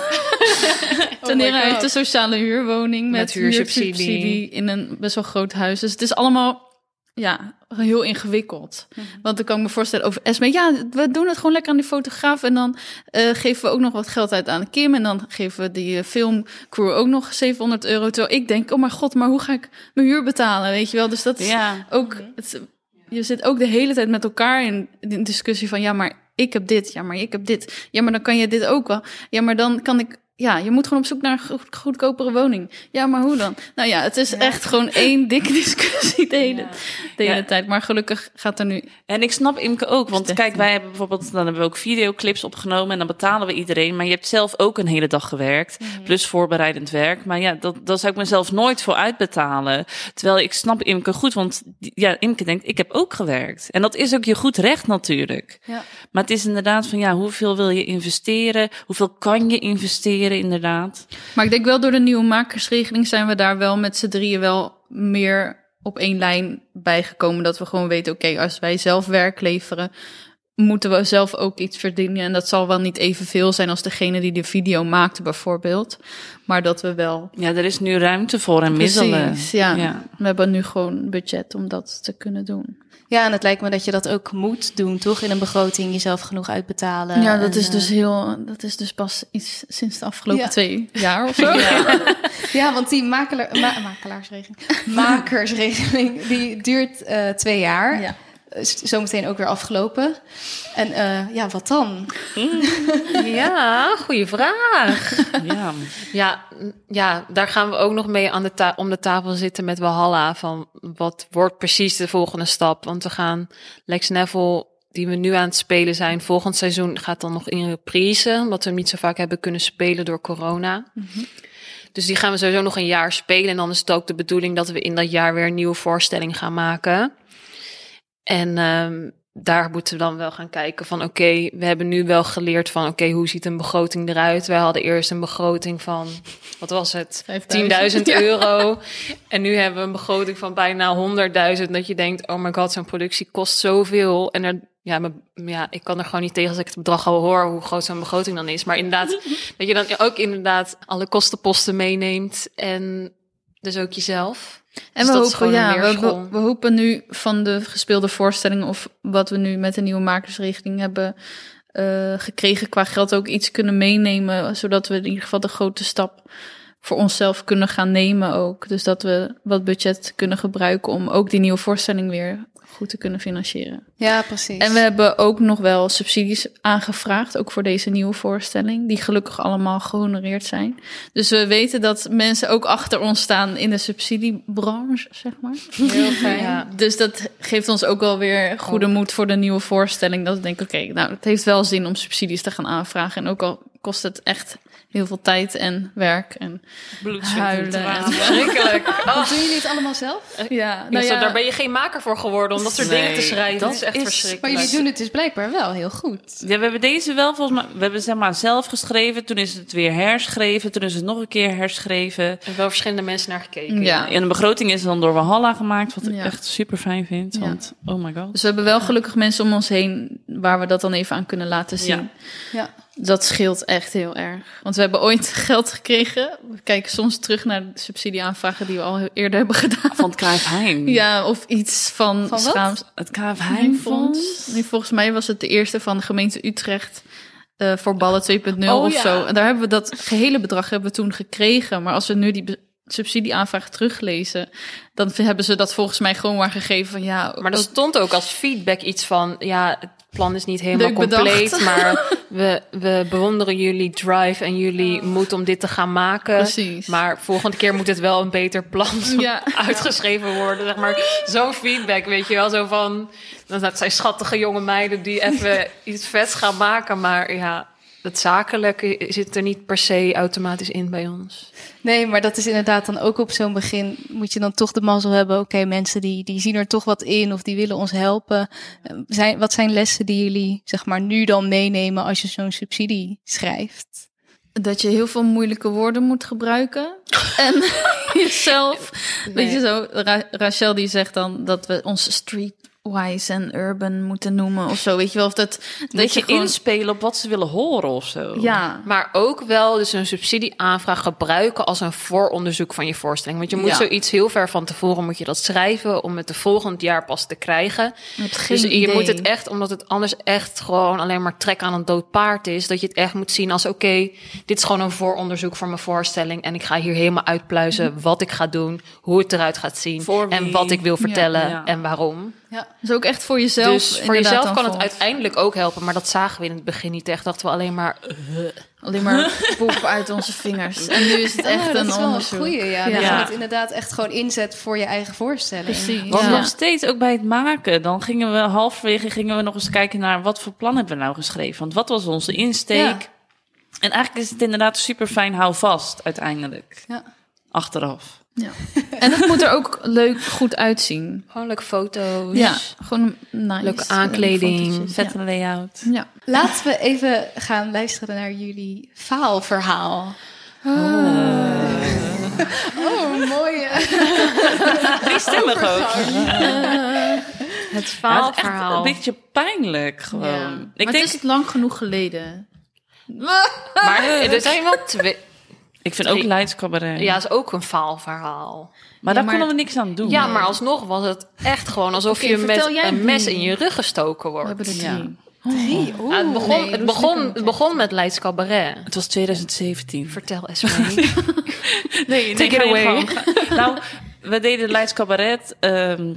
Oh Tanera my heeft een sociale huurwoning met, Met huursubsidie. huursubsidie in een best wel groot huis. Dus het is allemaal ja, heel ingewikkeld. Mhm. Want dan kan ik me voorstellen over Esme. Ja, we doen het gewoon lekker aan die fotograaf. En dan eh, geven we ook nog wat geld uit aan Kim. En dan geven we die eh, filmcrew ook nog 700 euro. Terwijl ik denk, oh mijn god, maar hoe ga ik mijn huur betalen? Weet je wel? Dus dat is Ja. ook... Het, je zit ook de hele tijd met elkaar in de discussie van... ja, maar ik heb dit. Ja, maar ik heb dit. Ja, maar dan kan je dit ook wel. Ja, maar dan kan ik... Ja, je moet gewoon op zoek naar een goed- goedkopere woning. Ja, maar hoe dan? Nou ja, het is echt gewoon één dikke discussie de hele, de hele Ja. tijd. Maar gelukkig gaat er nu... En ik snap Imke ook, want kijk, wij hebben bijvoorbeeld, dan hebben we ook videoclips opgenomen en dan betalen we iedereen. Maar je hebt zelf ook een hele dag gewerkt, plus voorbereidend werk. Maar ja, dat, dat zou ik mezelf nooit voor uitbetalen. Terwijl ik snap Imke goed, want ja, Imke denkt, ik heb ook gewerkt. En dat is ook je goed recht natuurlijk. Ja. Maar het is inderdaad van, ja, hoeveel wil je investeren? Hoeveel kan je investeren inderdaad? Maar ik denk wel door de nieuwe makersregeling zijn we daar wel met z'n drieën wel meer op één lijn bijgekomen. Dat we gewoon weten, oké, als wij zelf werk leveren, moeten we zelf ook iets verdienen. En dat zal wel niet evenveel zijn als degene die de video maakte bijvoorbeeld. Maar dat we wel... Ja, er is nu ruimte voor en middelen. Precies, ja. Ja. We hebben nu gewoon budget om dat te kunnen doen. Ja, en het lijkt me dat je dat ook moet doen, toch? In een begroting jezelf genoeg uitbetalen. ja, dat En, is eh, dus heel... Dat is dus pas iets sinds de afgelopen Ja. twee jaar of zo. Ja, want die makelaar, ma makelaarsregeling, makersregeling, die duurt eh, twee jaar. Ja. Is Zometeen ook weer afgelopen. En eh, ja, wat dan? Ja, goede vraag. Ja. Ja, n- ja, daar gaan we ook nog mee aan de ta- om de tafel zitten met Walhalla. Van wat wordt precies de volgende stap? Want we gaan Lex Neville, die we nu aan het spelen zijn, volgend seizoen gaat dan nog in reprise. Omdat we hem niet zo vaak hebben kunnen spelen door corona. Dus die gaan we sowieso nog een jaar spelen. En dan is het ook de bedoeling dat we in dat jaar weer een nieuwe voorstelling gaan maken. En ehm, daar moeten we dan wel gaan kijken van oké, we hebben nu wel geleerd van oké, hoe ziet een begroting eruit? Wij hadden eerst een begroting van, wat was het? 10.000 Ja. euro. En nu hebben we een begroting van bijna 100.000. Dat je denkt, oh my god, zo'n productie kost zoveel. En er, ja, maar, ja, ik kan er gewoon niet tegen als ik het bedrag al hoor, hoe groot zo'n begroting dan is. Maar inderdaad, dat je dan ook inderdaad alle kostenposten meeneemt. En dus ook jezelf. En Dus we hopen, ja, we, we, hopen nu van de gespeelde voorstellingen of wat we nu met de nieuwe makersregeling hebben eh, gekregen qua geld ook iets kunnen meenemen, zodat we in ieder geval de grote stap voor onszelf kunnen gaan nemen ook. Dus dat we wat budget kunnen gebruiken om ook die nieuwe voorstelling weer goed te kunnen financieren. Ja, precies. En we hebben ook nog wel subsidies aangevraagd, ook voor deze nieuwe voorstelling, die gelukkig allemaal gehonoreerd zijn. Dus we weten dat mensen ook achter ons staan in de subsidiebranche, zeg maar. Heel fijn. Ja. Dus dat geeft ons ook wel weer goede moed voor de nieuwe voorstelling. Dat we denken, oké, nou, het heeft wel zin om subsidies te gaan aanvragen. En ook al kost het echt heel veel tijd en werk en Bloed, huilen. Verschrikkelijk. Doen jullie het allemaal zelf? ja, Nou ja, daar ben je geen maker voor geworden om dat soort dingen te schrijven. dat Dat is echt is- verschrikkelijk. Maar jullie doen het dus blijkbaar wel heel goed. Ja, we hebben deze wel volgens mij, we hebben zeg maar zelf geschreven, toen is het weer herschreven, toen is het nog een keer herschreven. Er hebben wel verschillende mensen naar gekeken. Ja. En de begroting is dan door Walhalla gemaakt, wat ik Ja. echt super fijn vind. Ja. Want, oh my god. Dus we hebben wel gelukkig mensen om ons heen waar we dat dan even aan kunnen laten zien. Ja. Dat scheelt echt heel erg. Want we hebben ooit geld gekregen. We kijken soms terug naar de subsidieaanvragen die we al eerder hebben gedaan. Van het Heijn. Ja, of iets van, Van wat? schaams. Het Cruijff Heijn Fonds. Nee, volgens mij was het de eerste van de gemeente Utrecht eh, voor ballen 2.0 Oh, of ja. zo. En daar hebben we dat gehele bedrag hebben we toen gekregen. Maar als we nu die subsidieaanvraag teruglezen, dan hebben ze dat volgens mij gewoon maar gegeven van ja. Maar er stond ook als feedback iets van, ja, plan is niet helemaal Leuk bedacht. compleet, maar we, we bewonderen jullie drive en jullie moed om dit te gaan maken. Precies. Maar volgende keer moet het wel een beter plan Ja. uitgeschreven worden. Zeg maar zo'n feedback, weet je wel, zo van, dat zijn schattige jonge meiden die even iets vets gaan maken, maar ja, het zakelijke zit er niet per se automatisch in bij ons. Nee, maar dat is inderdaad dan ook op zo'n begin. Moet je dan toch de mazzel hebben. Oké, mensen die, die zien er toch wat in of die willen ons helpen. Eh, Zijn, wat zijn lessen die jullie zeg maar nu dan meenemen als je zo'n subsidie schrijft? Dat je heel veel moeilijke woorden moet gebruiken. en jezelf. Weet je zo, Ra- Rachel die zegt dan dat we ons streetwise en urban moeten noemen of zo. Weet je wel, of dat, dat Dat je gewoon- inspelen op wat ze willen horen of zo. Ja, Maar ook wel dus een subsidieaanvraag gebruiken als een vooronderzoek van je voorstelling. Want je moet Ja. zoiets heel ver van tevoren moet je dat schrijven om het de volgend jaar pas te krijgen. dus je idee. moet het echt, omdat het anders echt gewoon alleen maar trek aan een dood paard is, dat je het echt moet zien als oké, dit is gewoon een vooronderzoek voor mijn voorstelling en ik ga hier helemaal uitpluizen wat ik ga doen, hoe het eruit gaat zien en wat ik wil vertellen ja. en waarom. Ja. Dus ook echt voor jezelf. dus voor jezelf kan het uiteindelijk ook helpen, maar dat zagen we in het begin niet echt. Dachten we alleen maar Alleen maar poep uit onze vingers. En nu is het echt Ah, dat een is wel een goeie, ja. Dat Ja. je het inderdaad echt gewoon inzet voor je eigen voorstelling. Precies. Want Ja. nog steeds, ook bij het maken, dan gingen we halverwege gingen we nog eens kijken naar wat voor plan hebben we nou geschreven. Want wat was onze insteek? Ja. En eigenlijk is het inderdaad super fijn, hou vast uiteindelijk. Ja. Achteraf. Ja. En het moet er ook leuk goed uitzien. gewoon leuke foto's. Ja, gewoon nice. Leuke aankleding, Vette layout. Ja. Laten we even gaan luisteren naar jullie faalverhaal. Oh, mooie. Driestemmig ook. Het Ja, het is echt faalverhaal. een beetje pijnlijk gewoon. Ja. Ik maar denk, het is lang genoeg geleden. Maar er zijn wel twee. Ik vind ook Leids Cabaret. Ja, is ook een faalverhaal. maar daar maar- konden we niks aan doen. Ja, maar alsnog was het echt gewoon alsof je met een mes in je rug gestoken We wordt. hebben er Ja. drie. Drie. Ah, het begon, nee, het, begon, het begon met Leids Cabaret. Het was 2017. Vertel Esme. Nee, Take it away. nou, we deden Leids Cabaret. ehm,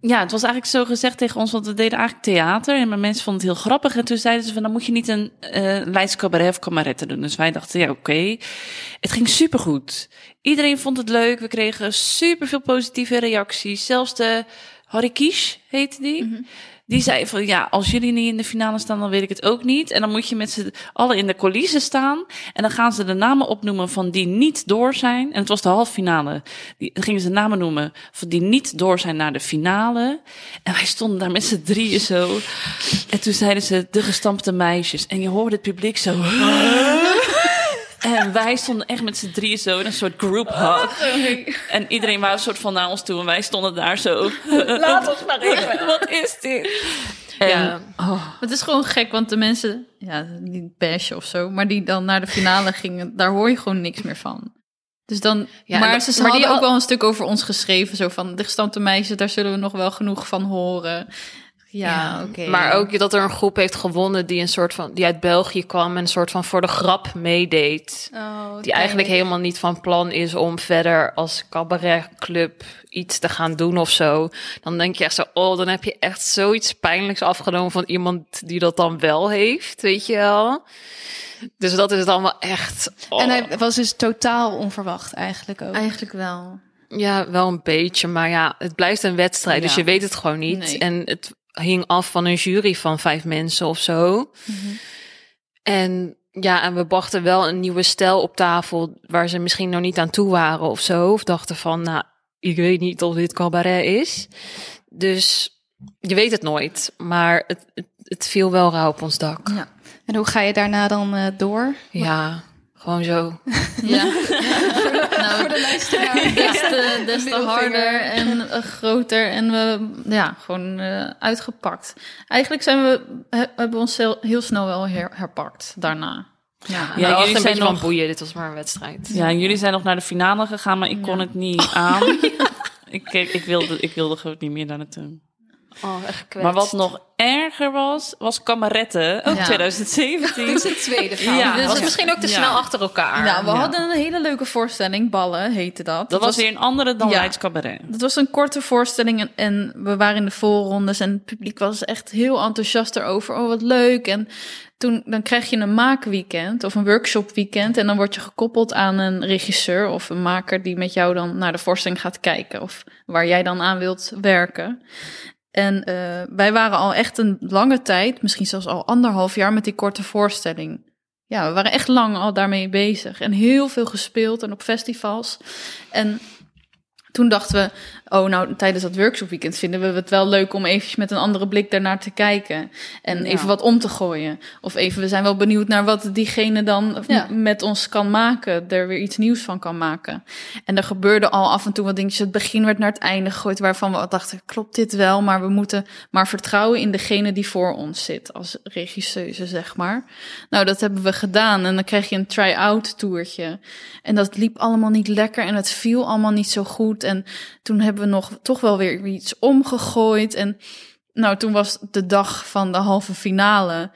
ja, het was eigenlijk zo gezegd tegen ons, want we deden eigenlijk theater. En mijn mensen vonden het heel grappig. En toen zeiden ze van, dan moet je niet een eh Leids Cabaret of doen. Dus wij dachten, ja, oké. Het ging supergoed. Iedereen vond het leuk. We kregen superveel positieve reacties. Zelfs de Harry Kies heette die. Die zei van, ja, als jullie niet in de finale staan, dan weet ik het ook niet. En dan moet je met z'n allen in de coulissen staan. En dan gaan ze de namen opnoemen van die niet door zijn. En het was de halve finale. Die, gingen ze namen noemen van die niet door zijn naar de finale. En wij stonden daar met z'n drieën zo. En toen zeiden ze, de gestampte meisjes. En je hoorde het publiek zo... En wij stonden echt met z'n drieën zo in een soort group hug. En iedereen wou een soort van naar ons toe. En wij stonden daar zo. Laat ons maar even. Wat is dit? En, Ja. Het is gewoon gek, want de mensen, ja, niet bashen of zo, maar die dan naar de finale gingen, daar hoor je gewoon niks meer van. Dus dan, Ja, maar ze maar die hadden ook al- wel een stuk over ons geschreven, zo van de gestampte meisjes, daar zullen we nog wel genoeg van horen. Ja, oké. Maar ook dat er een groep heeft gewonnen die een soort van die uit België kwam en een soort van voor de grap meedeed. Oh, Die eigenlijk helemaal niet van plan is om verder als cabaretclub iets te gaan doen of zo. Dan denk je echt zo, oh, dan heb je echt zoiets pijnlijks afgenomen van iemand die dat dan wel heeft, weet je wel. Dus dat is dan wel echt. oh. En hij was dus totaal onverwacht eigenlijk ook. Eigenlijk wel. Ja, wel een beetje, maar ja, het blijft een wedstrijd, dus je weet het gewoon niet. Nee. En het hing af van een jury van vijf mensen of zo. En ja, en we brachten wel een nieuwe stijl op tafel waar ze misschien nog niet aan toe waren of zo. Of dachten van, nou, ik weet niet of dit cabaret is. Dus je weet het nooit, maar het, het, het viel wel rauw op ons dak. Ja. En hoe ga je daarna dan eh, door? Ja, gewoon zo. Ja. nou, de luisteraar. des te, des te harder en eh, groter en we, ja, gewoon eh, uitgepakt. Eigenlijk zijn we, he- hebben we ons heel, heel snel wel her- herpakt daarna. Ja, Ja, jullie jullie zijn een beetje nog- van boeien, dit was maar een wedstrijd. Ja, en jullie zijn nog naar de finale gegaan, maar ik kon Ja. het niet aan. ik, ik, ik, wilde, ik wilde gewoon niet meer daar naartoe. Oh, echt Maar wat nog erger was, was Kameretten. Ook Ja. 2017. Dit is het tweede verhaal. Ja, dit was is- misschien ook te ja. snel achter elkaar. Nou, we Ja. hadden een hele leuke voorstelling, Ballen heette dat. Dat was weer een andere dan Ja. Leids Cabaret. Dat was een korte voorstelling en, en we waren in de voorrondes en het publiek was echt heel enthousiast erover. Oh, wat leuk. En toen dan krijg je een maakweekend of een workshopweekend en dan word je gekoppeld aan een regisseur of een maker die met jou dan naar de voorstelling gaat kijken of waar jij dan aan wilt werken. En eh, wij waren al echt een lange tijd, misschien zelfs al anderhalf jaar met die korte voorstelling ja, we waren echt lang al daarmee bezig. En heel veel gespeeld en op festivals. En toen dachten we, oh nou, tijdens dat workshopweekend vinden we het wel leuk om eventjes met een andere blik daarnaar te kijken. En Ja. even wat om te gooien. Of even, we zijn wel benieuwd naar wat diegene dan Ja. met ons kan maken. Er weer iets nieuws van kan maken. En er gebeurde al af en toe wat dingetjes. Het begin werd naar het einde gegooid waarvan we dachten, klopt dit wel? Maar we moeten maar vertrouwen in degene die voor ons zit. Als regisseuse, zeg maar. Nou, dat hebben we gedaan. En dan krijg je een try-out toertje. En dat liep allemaal niet lekker en het viel allemaal niet zo goed. En toen hebben we nog toch wel weer iets omgegooid. En nou, toen was de dag van de halve finale.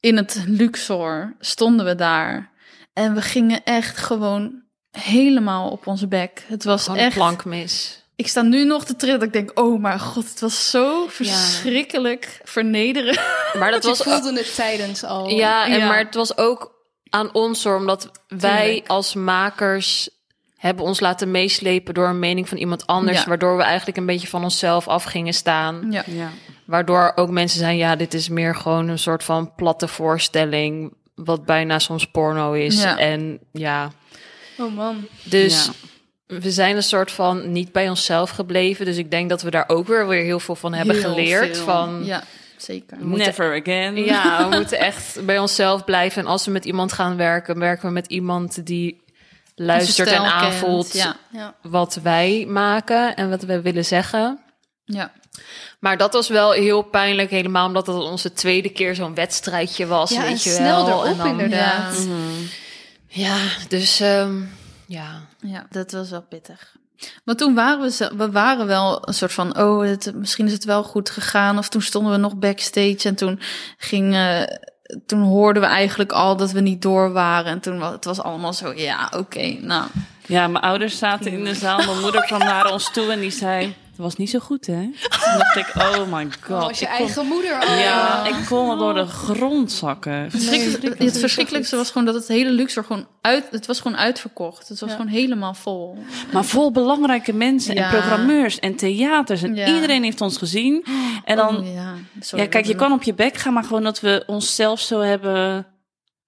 In het Luxor stonden we daar. En we gingen echt gewoon helemaal op onze bek. Het was Gewoon een echt... plank mis. Ik sta nu nog te trillen. dat Ik denk, oh mijn god, het was zo verschrikkelijk vernederend. Maar dat was voelde het tijdens al. Ja, en Ja. maar het was ook aan ons hoor, omdat wij Tuurlijk. als makers hebben ons laten meeslepen door een mening van iemand anders, Ja. waardoor we eigenlijk een beetje van onszelf af gingen staan. Ja. Ja. Waardoor ook mensen zijn, ja, dit is meer gewoon een soort van platte voorstelling, wat bijna soms porno is. Ja. En ja, Oh man. dus Ja. we zijn een soort van niet bij onszelf gebleven. Dus ik denk dat we daar ook weer, weer heel veel van hebben Heel geleerd. veel. Van, Ja, zeker. moeten- Never again. Ja, we moeten echt bij onszelf blijven. En als we met iemand gaan werken, werken we met iemand die luistert en aanvoelt. Ja, Ja. wat wij maken en wat we willen zeggen. ja. Maar dat was wel heel pijnlijk, helemaal omdat het onze tweede keer zo'n wedstrijdje was. Ja, weet en je snel wel. erop En dan- inderdaad. Ja. Ja, dus ehm, ja. Ja, dat was wel pittig. Maar toen waren we, ze- we waren wel een soort van, oh, het, misschien is het wel goed gegaan. Of toen stonden we nog backstage en toen ging, eh, toen hoorden we eigenlijk al dat we niet door waren. En toen was het was allemaal zo, ja, oké, nou. Ja, mijn ouders zaten in de zaal. Mijn moeder kwam naar ons toe en die zei... Het was niet zo goed, hè? Toen dacht ik, oh my god. Als je ik kon- eigen moeder al. Ja, ik kon wel door de grond zakken. Verschrikkelijk, het verschrikkelijkste was gewoon dat het hele Luxor gewoon uit, het was gewoon uitverkocht. Het was Ja. gewoon helemaal vol. Maar vol belangrijke mensen Ja. en programmeurs en theaters. En Ja. iedereen heeft ons gezien. En dan, Oh, ja, sorry, ja, kijk, je kan op je bek gaan, maar gewoon dat we onszelf zo hebben...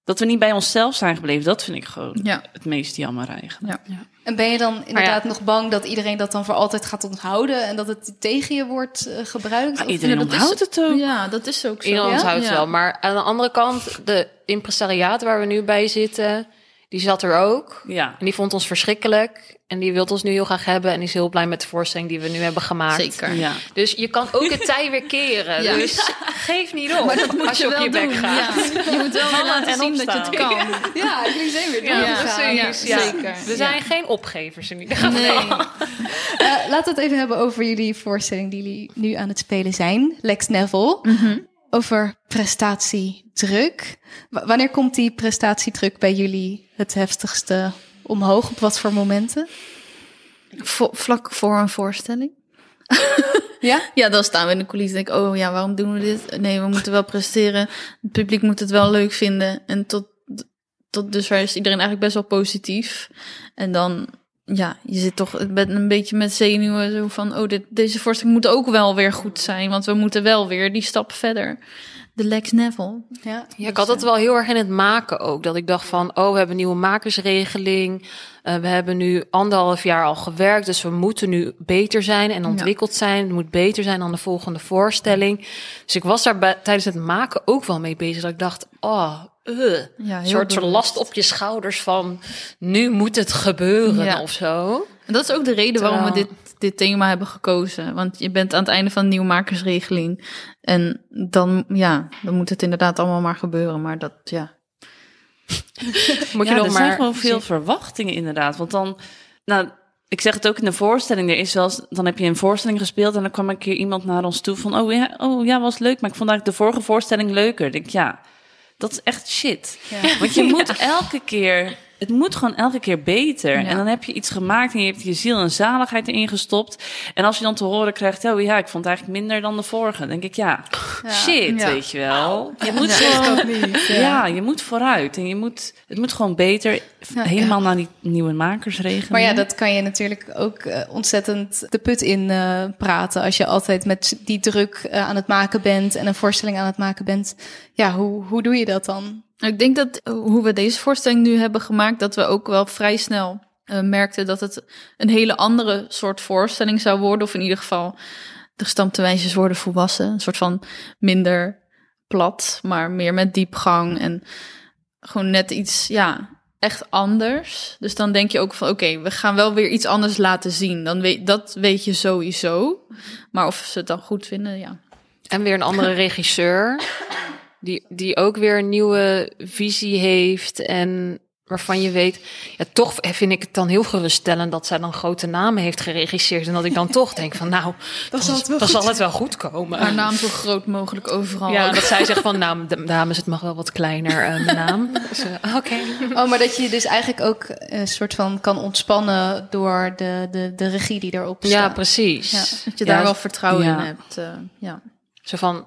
Dat we niet bij onszelf zijn gebleven, dat vind ik gewoon Ja. het meest jammer eigenlijk. Ja. En ben je dan inderdaad nog bang dat iedereen dat dan voor altijd gaat onthouden en dat het tegen je wordt eh, gebruikt? Maar iedereen dat is- onthoudt het ook. Ja, dat is ook zo. Iedereen ja? onthoudt het Ja. wel. Maar aan de andere kant, de impresariaat waar we nu bij zitten, die zat er ook. Ja. En die vond ons verschrikkelijk. En die wil ons nu heel graag hebben. En die is heel blij met de voorstelling die we nu hebben gemaakt. Zeker. ja. Dus je kan ook het tij weer keren. Ja. Dus geef niet op als je, op je bek gaat. Ja. Je moet wel laten en zien dat je het kan. Ja, jullie zijn weer Ja, doorgegaan. precies. Ja, Ja. zeker. We zijn geen opgevers in ieder geval. Nee. Eh, laten we het even hebben over jullie voorstelling die jullie nu aan het spelen zijn. Lex Neville. Over prestatiedruk. W- wanneer komt die prestatiedruk bij jullie het heftigste omhoog? Op wat voor momenten? Vlak voor een voorstelling. Ja? Ja, dan staan we in de coulissen en denk ik, oh ja, waarom doen we dit? Nee, we moeten wel presteren. Het publiek moet het wel leuk vinden. En tot, tot dusver is iedereen eigenlijk best wel positief. En dan, ja, je zit toch met een beetje met zenuwen zo van, oh, dit, deze voorstelling moet ook wel weer goed zijn. Want we moeten wel weer die stap verder. De Lex Neville. Ja. Ja, ik had dat wel heel erg in het maken ook. Dat ik dacht van, oh, we hebben een nieuwe makersregeling. Eh, we hebben nu anderhalf jaar al gewerkt, dus we moeten nu beter zijn en ontwikkeld zijn. Het moet beter zijn dan de volgende voorstelling. Dus ik was daar bij- tijdens het maken ook wel mee bezig. Dat ik dacht, oh, uh, Ja, een soort bewust. last op je schouders van, nu moet het gebeuren Ja. of zo. En dat is ook de reden waarom we dit, dit thema hebben gekozen. Want je bent aan het einde van de nieuwmakersregeling. En dan, ja, dan moet het inderdaad allemaal maar gebeuren. Maar dat, ja. Moet ja, je nog er maar zijn gewoon veel verwachtingen inderdaad. Want dan, nou, ik zeg het ook in de voorstelling. Er is wel, eens- dan heb je een voorstelling gespeeld en dan kwam een keer iemand naar ons toe van, oh ja, oh ja, was leuk. Maar ik vond eigenlijk de vorige voorstelling leuker. Ik denk, ja, dat is echt shit. Want je moet elke keer, het moet gewoon elke keer beter. Ja. En dan heb je iets gemaakt en je hebt je ziel en zaligheid erin gestopt. En als je dan te horen krijgt, oh ja, ik vond het eigenlijk minder dan de vorige. Dan denk ik, ja, shit, Ja. weet je wel. Je moet gewoon, ja. je moet vooruit. En je moet, het moet gewoon beter, helemaal naar die nieuwe makersregeling. Maar ja, dat kan je natuurlijk ook eh, ontzettend de put in eh, praten. Als je altijd met die druk eh, aan het maken bent en een voorstelling aan het maken bent. Ja, hoe, hoe doe je dat dan? Ik denk dat eh, hoe we deze voorstelling nu hebben gemaakt, dat we ook wel vrij snel eh, merkten dat het een hele andere soort voorstelling zou worden. Of in ieder geval de gestampte wijsjes worden volwassen. Een soort van minder plat, maar meer met diepgang en gewoon net iets, ja, echt anders. Dus dan denk je ook van, oké, we gaan wel weer iets anders laten zien. Dan weet, dat weet je sowieso. Maar of ze het dan goed vinden, ja. En weer een andere regisseur. Die, die ook weer een nieuwe visie heeft. En waarvan je weet. Ja, toch vind ik het dan heel geruststellend dat zij dan grote namen heeft geregisseerd. En dat ik dan toch denk van nou, dan, zal, het wel, dan zal het wel goed komen. Haar naam zo groot mogelijk overal. Ja, ook. dat zij zegt van nou, dames, het mag wel wat kleiner, eh, mijn naam. Dus, eh, Oké. Oh, maar dat je dus eigenlijk ook een soort van kan ontspannen door de, de, de regie die erop staat. Ja, precies. Ja, dat je Ja, daar wel vertrouwen in hebt. eh, ja. Zo van,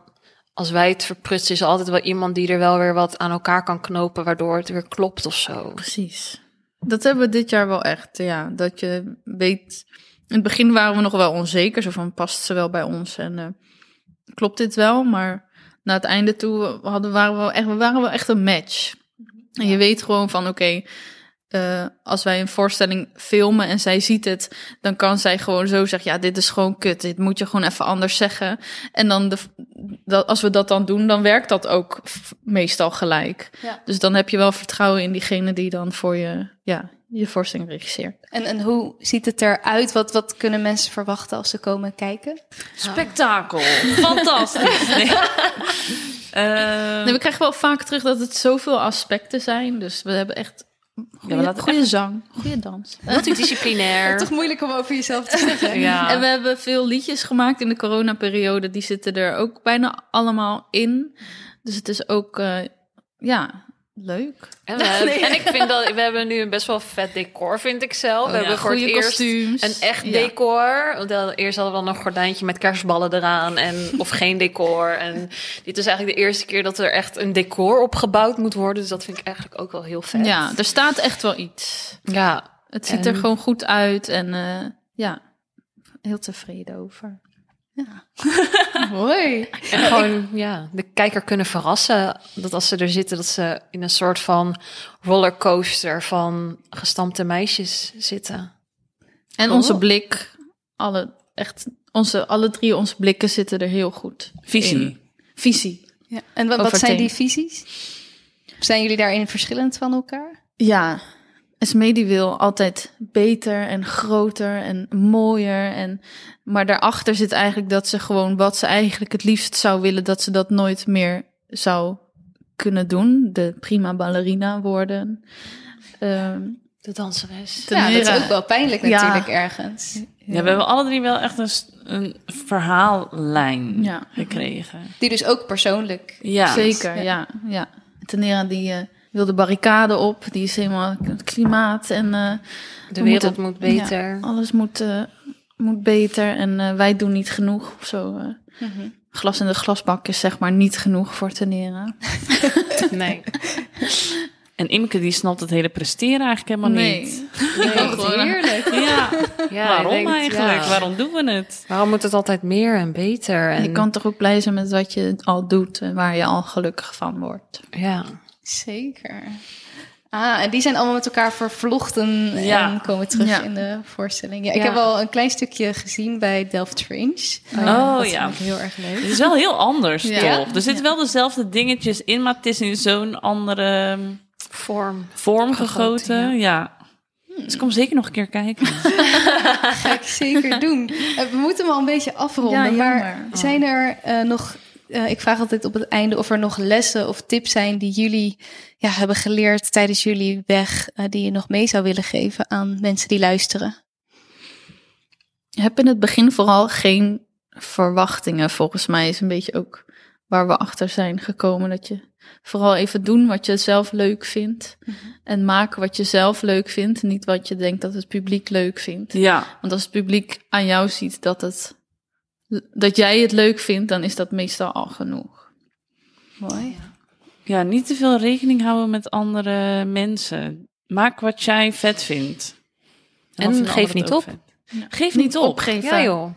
als wij het verprutsen, is er altijd wel iemand die er wel weer wat aan elkaar kan knopen, waardoor het weer klopt of zo. Precies. Dat hebben we dit jaar wel echt, ja. Dat je weet... In het begin waren we nog wel onzeker. Zo van, past ze wel bij ons? En eh, klopt dit wel? Maar na het einde toe hadden, waren we, wel echt, we waren wel echt een match. En je weet gewoon van, oké... eh, als wij een voorstelling filmen en zij ziet het, dan kan zij gewoon zo zeggen: Ja, dit is gewoon kut. Dit moet je gewoon even anders zeggen. En dan, de, dat, als we dat dan doen, dan werkt dat ook meestal gelijk. Ja. Dus dan heb je wel vertrouwen in diegene die dan voor je, ja, je voorstelling regisseert. En, en hoe ziet het eruit? Wat, wat kunnen mensen verwachten als ze komen kijken? Spektakel. Fantastisch. Nee. Eh, Nee, we krijgen wel vaak terug dat het zoveel aspecten zijn. Dus we hebben echt goede, we laten goede zang, goede dans. Multidisciplinair. Toch moeilijk om over jezelf te zeggen. Ja. En we hebben veel liedjes gemaakt in de coronaperiode. Die zitten er ook bijna allemaal in. Dus het is ook, eh, ja, leuk. En, we ik vind dat we hebben nu een best wel vet decor, vind ik zelf. we Ja, hebben voor het goede eerst kostuums. een echt decor. Want eerst hadden we dan een gordijntje met kerstballen eraan en of geen decor. En dit is eigenlijk de eerste keer dat er echt een decor opgebouwd moet worden. Dus dat vind ik eigenlijk ook wel heel vet. Ja, er staat echt wel iets. ja. Het ziet En- er gewoon goed uit en eh, ja, heel tevreden over. Mooi. En gewoon ja, de kijker kunnen verrassen. Dat als ze er zitten, dat ze in een soort van rollercoaster van gestampte meisjes zitten. En Oh. onze blik, alle, echt, onze, alle drie onze blikken zitten er heel goed Visie. in. Visie. Ja. En wat, wat zijn die visies? Zijn jullie daarin verschillend van elkaar? Ja, Esme die wil altijd beter en groter en mooier. En, maar daarachter zit eigenlijk dat ze gewoon wat ze eigenlijk het liefst zou willen, dat ze dat nooit meer zou kunnen doen. De prima ballerina worden. Ehm De danseres. ja, dat is ook wel pijnlijk Ja. natuurlijk ergens. Ja, we hebben alle drie wel echt een, een verhaallijn Ja. gekregen. Die dus ook persoonlijk... Ja, Zeker, ja. ja. Tenera die eh, wil de barricade op. Die is helemaal het klimaat en eh, De we wereld moeten- moet beter. ja, alles moet, eh, moet beter en eh, wij doen niet genoeg of zo. eh. Glas in de glasbak is zeg maar niet genoeg voor Tenera. Nee. En Imke die snapt het hele presteren eigenlijk helemaal niet. Wil gewoon Heerlijk. Ja, Ja, waarom denkt, eigenlijk? ja. Waarom doen we het? Waarom moet het altijd meer en beter? En, Je kan toch ook blij zijn met wat je al doet en waar je al gelukkig van wordt. Ja. Zeker. Ah, en die zijn allemaal met elkaar vervlochten Ja. en komen terug Ja. in de voorstelling. Ja, ik Ja. heb al een klein stukje gezien bij Delft Fringe. Oh, dat ja. vond ik heel erg leuk. Het is wel heel anders, Ja. toch? Er zitten wel dezelfde dingetjes in, maar het is in zo'n andere Vorm. vorm Gegoten. Ja. Dus kom zeker nog een keer kijken. ga ik zeker doen. Eh, We moeten hem al een beetje afronden. Ja, maar. Oh. zijn er eh, nog... eh, ik vraag altijd op het einde of er nog lessen of tips zijn die jullie ja, hebben geleerd tijdens jullie weg, eh, die je nog mee zou willen geven aan mensen die luisteren. Heb in het begin vooral geen verwachtingen. Volgens mij is een beetje ook waar we achter zijn gekomen. Dat je vooral even doen wat je zelf leuk vindt. En maken wat je zelf leuk vindt. Niet wat je denkt dat het publiek leuk vindt. Ja, Want als het publiek aan jou ziet dat, het, dat jij het leuk vindt, dan is dat meestal al genoeg. Mooi. ja, niet te veel rekening houden met andere mensen. Maak wat jij vet vindt. En geef niet het ook op. vet. Geef niet op. opgeven. Ja joh.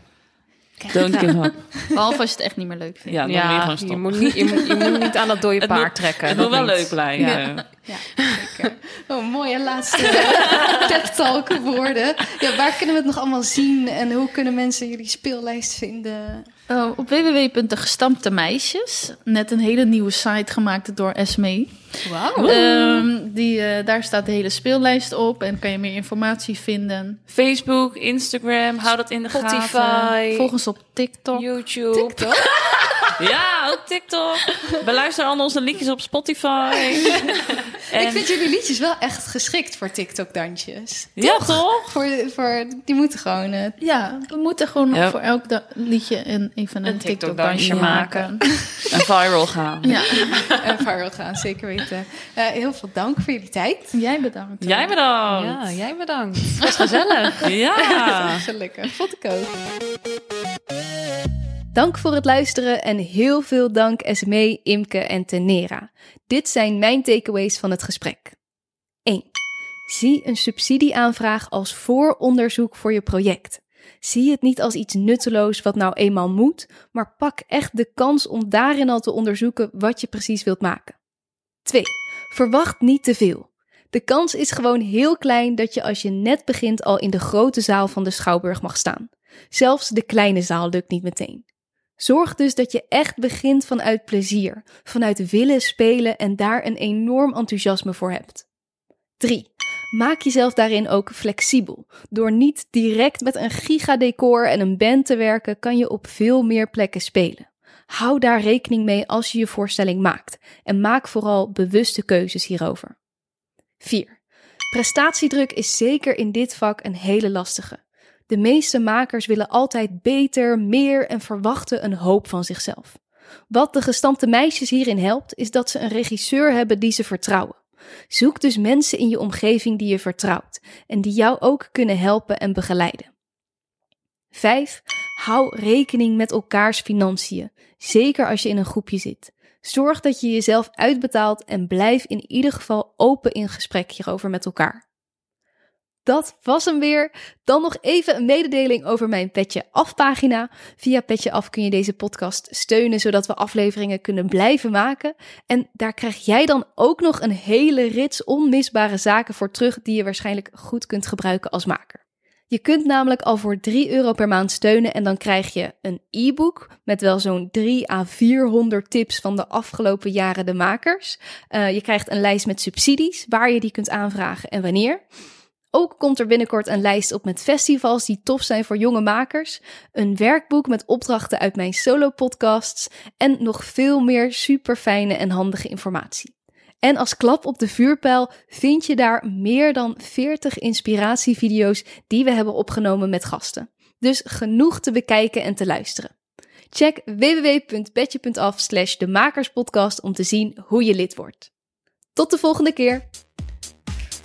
Don't give up. Behalve als je het echt niet meer leuk vindt. Ja, dan moet je gewoon je stoppen. moet, niet, je, moet, je moet niet aan dat dode Het paard moet- trekken. Het dat moet wel niet. leuk blijven. Oh, mooie laatste pep talk woorden. Ja, waar kunnen we het nog allemaal zien en hoe kunnen mensen jullie speellijst vinden? Oh, op www.degestampte meisjes. Net een hele nieuwe site gemaakt door Esme. Wauw. Ehm, die, eh, daar staat de hele speellijst op en kan je meer informatie vinden. Facebook, Instagram, hou dat in de gaten. Spotify, Volg ons op TikTok. YouTube. Ja, ook TikTok. Beluister al onze liedjes op Spotify. En- Ik vind jullie liedjes wel echt geschikt voor TikTok-dansjes. Ja, toch? Voor, voor, die moeten gewoon... eh, Ja, we moeten gewoon Ja. voor elk liedje een, even een, Een TikTok-dansje maken. En viral gaan. Ja, eh, viral gaan, zeker weten. Eh, heel veel dank voor jullie tijd. jij bedankt. Jij bedankt. Ja, jij bedankt. Het was gezellig. Ja. Gelukkig, vond ik ook. Dank voor het luisteren en heel veel dank Esmee, Imke en Tenera. Dit zijn mijn takeaways van het gesprek. 1. Zie een subsidieaanvraag als vooronderzoek voor je project. Zie het niet als iets nutteloos wat nou eenmaal moet, maar pak echt de kans om daarin al te onderzoeken wat je precies wilt maken. 2. Verwacht niet te veel. De kans is gewoon heel klein dat je als je net begint al in de grote zaal van de Schouwburg mag staan. Zelfs de kleine zaal lukt niet meteen. Zorg dus dat je echt begint vanuit plezier, vanuit willen spelen en daar een enorm enthousiasme voor hebt. 3. Maak jezelf daarin ook flexibel. Door niet direct met een gigadecor en een band te werken, kan je op veel meer plekken spelen. Hou daar rekening mee als je je voorstelling maakt en maak vooral bewuste keuzes hierover. 4. Prestatiedruk is zeker in dit vak een hele lastige. De meeste makers willen altijd beter, meer en verwachten een hoop van zichzelf. Wat de gestampte meisjes hierin helpt, is dat ze een regisseur hebben die ze vertrouwen. Zoek dus mensen in je omgeving die je vertrouwt en die jou ook kunnen helpen en begeleiden. 5. Hou rekening met elkaars financiën, zeker als je in een groepje zit. Zorg dat je jezelf uitbetaalt en blijf in ieder geval open in gesprek hierover met elkaar. Dat was hem weer. Dan nog even een mededeling over mijn Petje Af pagina. Via Petje Af kun je deze podcast steunen, zodat we afleveringen kunnen blijven maken. En daar krijg jij dan ook nog een hele rits onmisbare zaken voor terug die je waarschijnlijk goed kunt gebruiken als maker. Je kunt namelijk al voor 3 euro per maand steunen en dan krijg je een e-book met wel zo'n 3 à 400 tips van de afgelopen jaren de makers. Eh, je krijgt een lijst met subsidies, waar je die kunt aanvragen en wanneer. Ook komt er binnenkort een lijst op met festivals die tof zijn voor jonge makers, een werkboek met opdrachten uit mijn solo-podcasts en nog veel meer super fijne en handige informatie. En als klap op de vuurpijl vind je daar meer dan 40 inspiratievideo's die we hebben opgenomen met gasten. Dus genoeg te bekijken en te luisteren. Check www.petje.af slash de makerspodcast om te zien hoe je lid wordt. Tot de volgende keer!